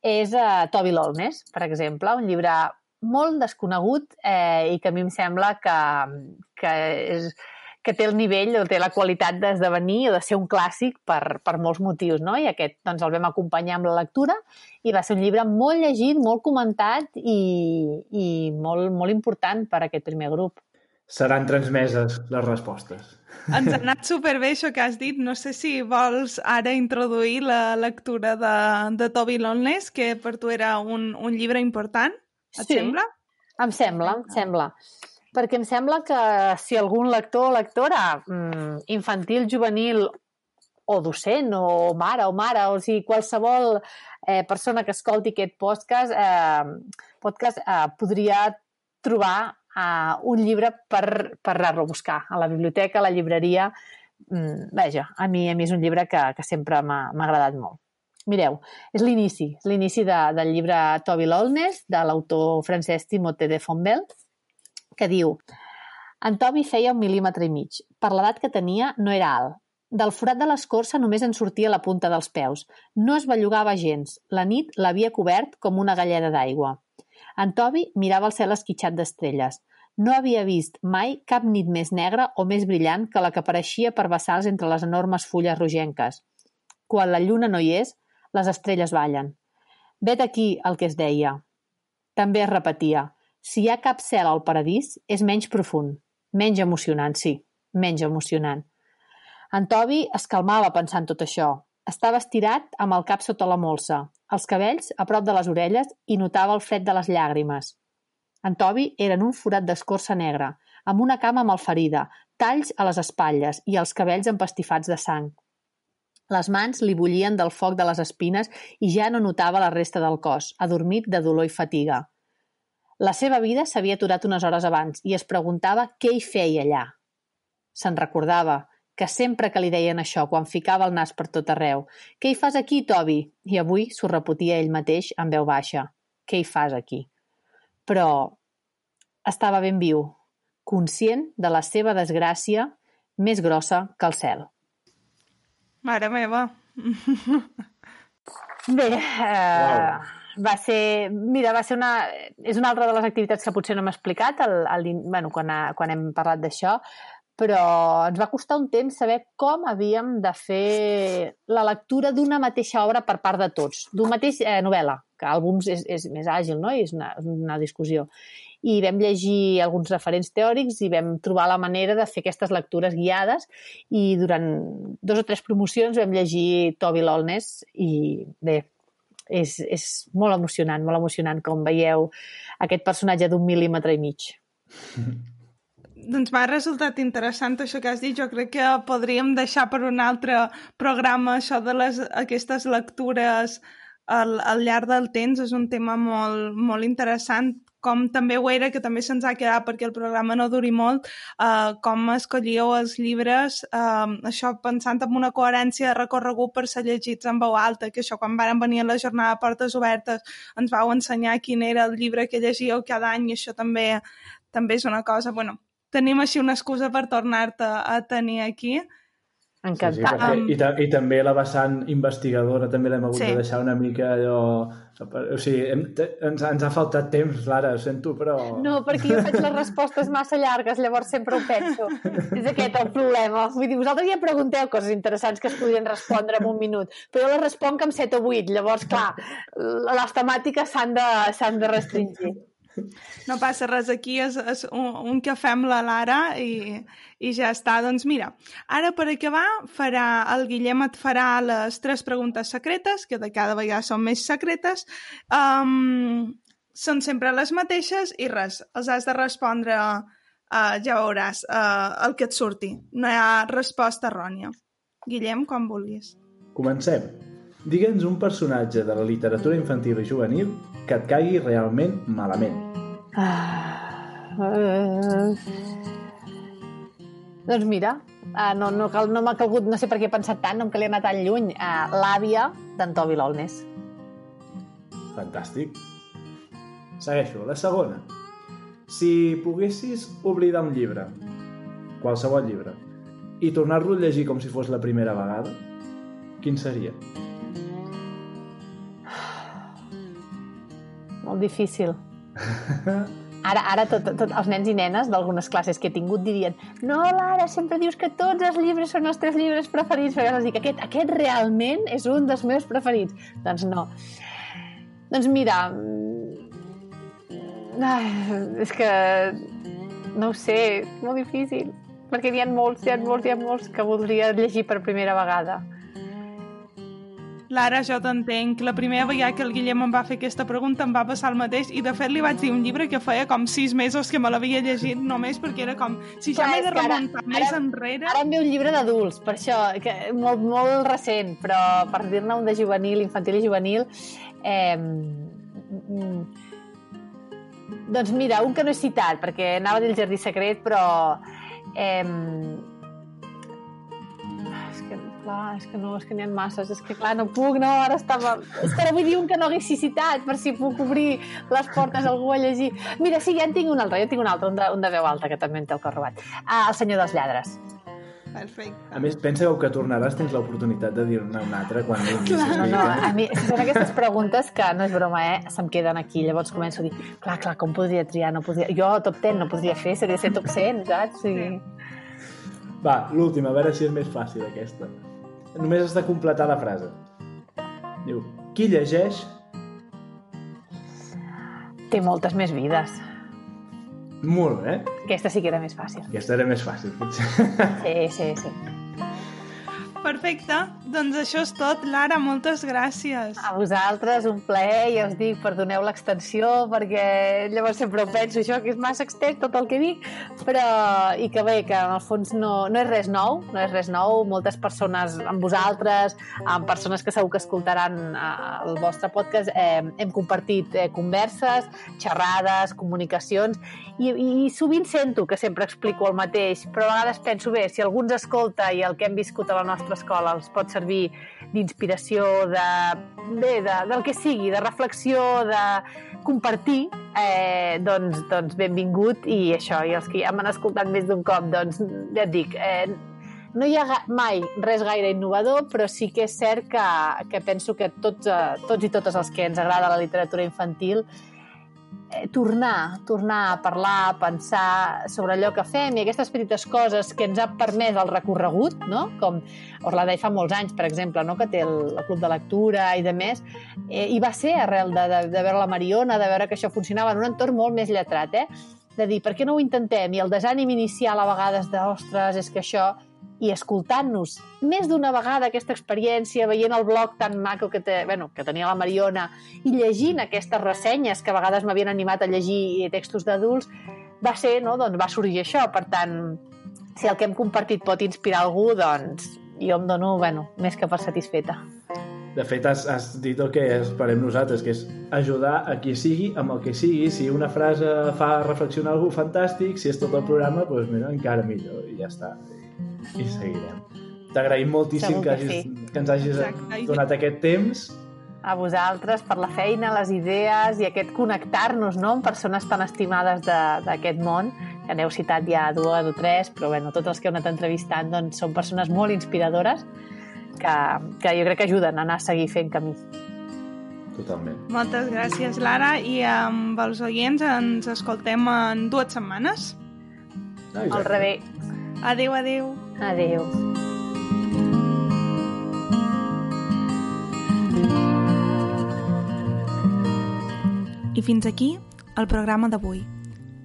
és uh, Toby Lolnes, per exemple, un llibre molt desconegut eh, i que a mi em sembla que, que, és, que té el nivell o té la qualitat d'esdevenir o de ser un clàssic per, per molts motius, no? I aquest doncs, el vam acompanyar amb la lectura i va ser un llibre molt llegit, molt comentat i, i molt, molt important per a aquest primer grup seran transmeses les respostes. Ens ha anat superbé això que has dit. No sé si vols ara introduir la lectura de, de Toby Loneless, que per tu era un, un llibre important, et sí, sembla? em sembla, em sembla. Perquè em sembla que si algun lector o lectora mm, infantil, juvenil o docent o mare o mare, o sigui, qualsevol eh, persona que escolti aquest podcast, eh, podcast eh, podria trobar uh, un llibre per, per anar-lo a buscar a la biblioteca, a la llibreria. Mm, vaja, a mi, a mi és un llibre que, que sempre m'ha agradat molt. Mireu, és l'inici, és l'inici de, del llibre Toby Lolnes, de l'autor francès Timothée de Fontbel, que diu en Toby feia un mil·límetre i mig. Per l'edat que tenia, no era alt. Del forat de l'escorça només en sortia la punta dels peus. No es bellugava gens. La nit l'havia cobert com una galleda d'aigua. En Toby mirava el cel esquitxat d'estrelles. No havia vist mai cap nit més negra o més brillant que la que apareixia per vessals entre les enormes fulles rogenques. Quan la lluna no hi és, les estrelles ballen. Vet aquí el que es deia. També es repetia. Si hi ha cap cel al paradís, és menys profund. Menys emocionant, sí. Menys emocionant. En Toby es calmava pensant tot això. Estava estirat amb el cap sota la molsa, els cabells a prop de les orelles i notava el fred de les llàgrimes. En Toby era en un forat d'escorça negra, amb una cama malferida, talls a les espatlles i els cabells empastifats de sang. Les mans li bullien del foc de les espines i ja no notava la resta del cos, adormit de dolor i fatiga. La seva vida s'havia aturat unes hores abans i es preguntava què hi feia allà. Se'n recordava que sempre que li deien això, quan ficava el nas per tot arreu, «Què hi fas aquí, Toby?» I avui s'ho repetia ell mateix en veu baixa. «Què hi fas aquí?» Però estava ben viu. conscient de la seva desgràcia més grossa que el cel. Mare meva. Bé, eh, va ser... Mira, va ser una... És una altra de les activitats que potser no m'ha explicat el, el, bueno, quan, ha, quan hem parlat d'això, però ens va costar un temps saber com havíem de fer la lectura d'una mateixa obra per part de tots, d'un mateix eh, novel·la, que àlbums és, és més àgil, no? I és una, una discussió. I vam llegir alguns referents teòrics i vam trobar la manera de fer aquestes lectures guiades i durant dos o tres promocions vam llegir Toby Lolness i bé, és, és molt emocionant, molt emocionant com veieu aquest personatge d'un mil·límetre i mig. Doncs m'ha resultat interessant això que has dit. Jo crec que podríem deixar per un altre programa això de les, aquestes lectures al, al llarg del temps. És un tema molt, molt interessant com també ho era, que també se'ns ha quedat perquè el programa no duri molt, uh, com escollíeu els llibres, uh, això pensant en una coherència de recorregut per ser llegits en veu alta, que això quan varen venir a la jornada de portes obertes ens vau ensenyar quin era el llibre que llegíeu cada any i això també també és una cosa, bueno, tenim així una excusa per tornar-te a tenir aquí. Encantat. Sí, sí, i, ta i també la vessant investigadora també l'hem hagut sí. de deixar una mica allò... O sigui, hem, ens, ens ha faltat temps, Lara, ho sento, però... No, perquè jo faig les respostes massa llargues, llavors sempre ho penso. És aquest el problema. Vull dir, vosaltres ja pregunteu coses interessants que es podrien respondre en un minut, però jo les responc amb 7 o 8, llavors, clar, les temàtiques s'han de, de restringir. No passa res, aquí és, és un, un cafè amb la Lara i, i ja està. Doncs mira, ara per acabar, farà, el Guillem et farà les tres preguntes secretes, que de cada vegada són més secretes. Um, són sempre les mateixes i res, els has de respondre, uh, ja veuràs, uh, el que et surti. No hi ha resposta errònia. Guillem, quan vulguis. Comencem. Digue'ns un personatge de la literatura infantil i juvenil que et caigui realment malament. Ah, uh, doncs mira, uh, no, no, cal, no m'ha calgut, no sé per què he pensat tant, no em calia anar tan lluny. Uh, L'àvia d'en Toby Lolness. Fantàstic. Segueixo. La segona. Si poguessis oblidar un llibre, qualsevol llibre, i tornar-lo a llegir com si fos la primera vegada, quin seria? Molt difícil. Ara, ara tot, tot els nens i nenes d'algunes classes que he tingut dirien no, Lara, sempre dius que tots els llibres són els teus llibres preferits, però jo dic, aquest, aquest realment és un dels meus preferits. Doncs no. Doncs mira, ai, és que no ho sé, molt difícil, perquè n'hi ha molts, hi ha molts, hi ha molts que voldria llegir per primera vegada. Lara, jo t'entenc. La primera vegada que el Guillem em va fer aquesta pregunta em va passar el mateix i de fet li vaig dir un llibre que feia com sis mesos que me l'havia llegit només perquè era com... Si ja m'he de remuntar ara, més ara, enrere... Ara em ve un llibre d'adults, per això, que, molt, molt recent, però per dir-ne un de juvenil, infantil i juvenil... Eh, doncs mira, un que no he citat, perquè anava del Jardí Secret, però... Eh, clar, és que no, és que n'hi ha masses, és que clar, no puc, no, ara estava... És que ara vull dir un que no haguessi citat, per si puc obrir les portes a algú a llegir. Mira, sí, ja en tinc un altre, jo tinc un altre, un de, un de veu alta, que també en té el cor robat. Ah, el senyor dels lladres. Perfecte. A més, pensa que que tornaràs tens l'oportunitat de dir-ne un altre quan Clar, no, no, a mi són aquestes preguntes que, no és broma, eh, se'm queden aquí. Llavors començo a dir, clar, clar, com podria triar? No podria... Jo top 10 no podria fer, seria ser top 100, saps? Sí. Va, l'última, a veure si és més fàcil aquesta només has de completar la frase. Diu, qui llegeix... Té moltes més vides. Molt, eh? Aquesta sí que era més fàcil. Aquesta era més fàcil, potser. Sí, sí, sí. Perfecte, doncs això és tot. Lara, moltes gràcies. A vosaltres, un plaer, ja us dic, perdoneu l'extensió, perquè llavors sempre ho penso, això que és massa extens tot el que dic, però i que bé, que en el fons no, no és res nou, no és res nou, moltes persones amb vosaltres, amb persones que segur que escoltaran eh, el vostre podcast, eh, hem compartit eh, converses, xerrades, comunicacions, i, i sovint sento que sempre explico el mateix, però a vegades penso, bé, si algú ens escolta i el que hem viscut a la nostra nostra escola els pot servir d'inspiració, de, bé, de, del que sigui, de reflexió, de compartir, eh, doncs, doncs benvingut. I això, i els que ja m'han escoltat més d'un cop, doncs ja et dic, eh, no hi ha mai res gaire innovador, però sí que és cert que, que penso que tots, eh, tots i totes els que ens agrada la literatura infantil eh, tornar, tornar a parlar, a pensar sobre allò que fem i aquestes petites coses que ens ha permès el recorregut, no? com Orladei fa molts anys, per exemple, no? que té el, el club de lectura i de més, eh, i va ser arrel de, de, de veure la Mariona, de veure que això funcionava en un entorn molt més lletrat, eh? de dir, per què no ho intentem? I el desànim inicial a vegades de, ostres, és que això i escoltant-nos més d'una vegada aquesta experiència, veient el blog tan maco que, té, bueno, que tenia la Mariona i llegint aquestes ressenyes que a vegades m'havien animat a llegir textos d'adults, va ser, no? doncs va sorgir això. Per tant, si el que hem compartit pot inspirar algú, doncs jo em dono, bueno, més que per satisfeta. De fet, has, has dit el que esperem nosaltres, que és ajudar a qui sigui amb el que sigui. Si una frase fa reflexionar algú, fantàstic. Si és tot el programa, doncs mira, encara millor. I ja està i seguirem. T'agraïm moltíssim que, hagis, sí. que ens hagis Exacte. donat aquest temps. A vosaltres per la feina, les idees i aquest connectar-nos no, amb persones tan estimades d'aquest món, que n'heu citat ja dues o tres, però bueno, tots els que heu anat entrevistant doncs, són persones molt inspiradores que, que jo crec que ajuden a anar a seguir fent camí. Totalment. Moltes gràcies, Lara, i amb els oients ens escoltem en dues setmanes. Ah, Al revés. Adéu, adéu. Adéu. I fins aquí el programa d'avui.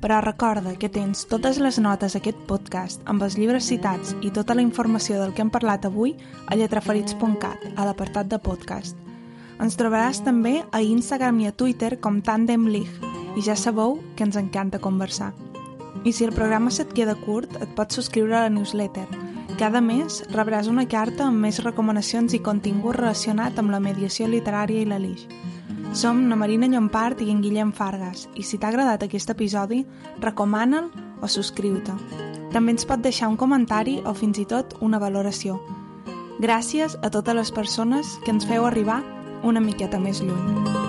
Però recorda que tens totes les notes d'aquest podcast amb els llibres citats i tota la informació del que hem parlat avui a lletraferits.cat, a l'apartat de podcast. Ens trobaràs també a Instagram i a Twitter com Tandem League i ja sabeu que ens encanta conversar. I si el programa se't queda curt, et pots subscriure a la newsletter. Cada mes rebràs una carta amb més recomanacions i contingut relacionat amb la mediació literària i la Lix. Som na Marina Llompart i en Guillem Fargas, i si t'ha agradat aquest episodi, recomana'l o subscriu-te. També ens pot deixar un comentari o fins i tot una valoració. Gràcies a totes les persones que ens feu arribar una miqueta més lluny.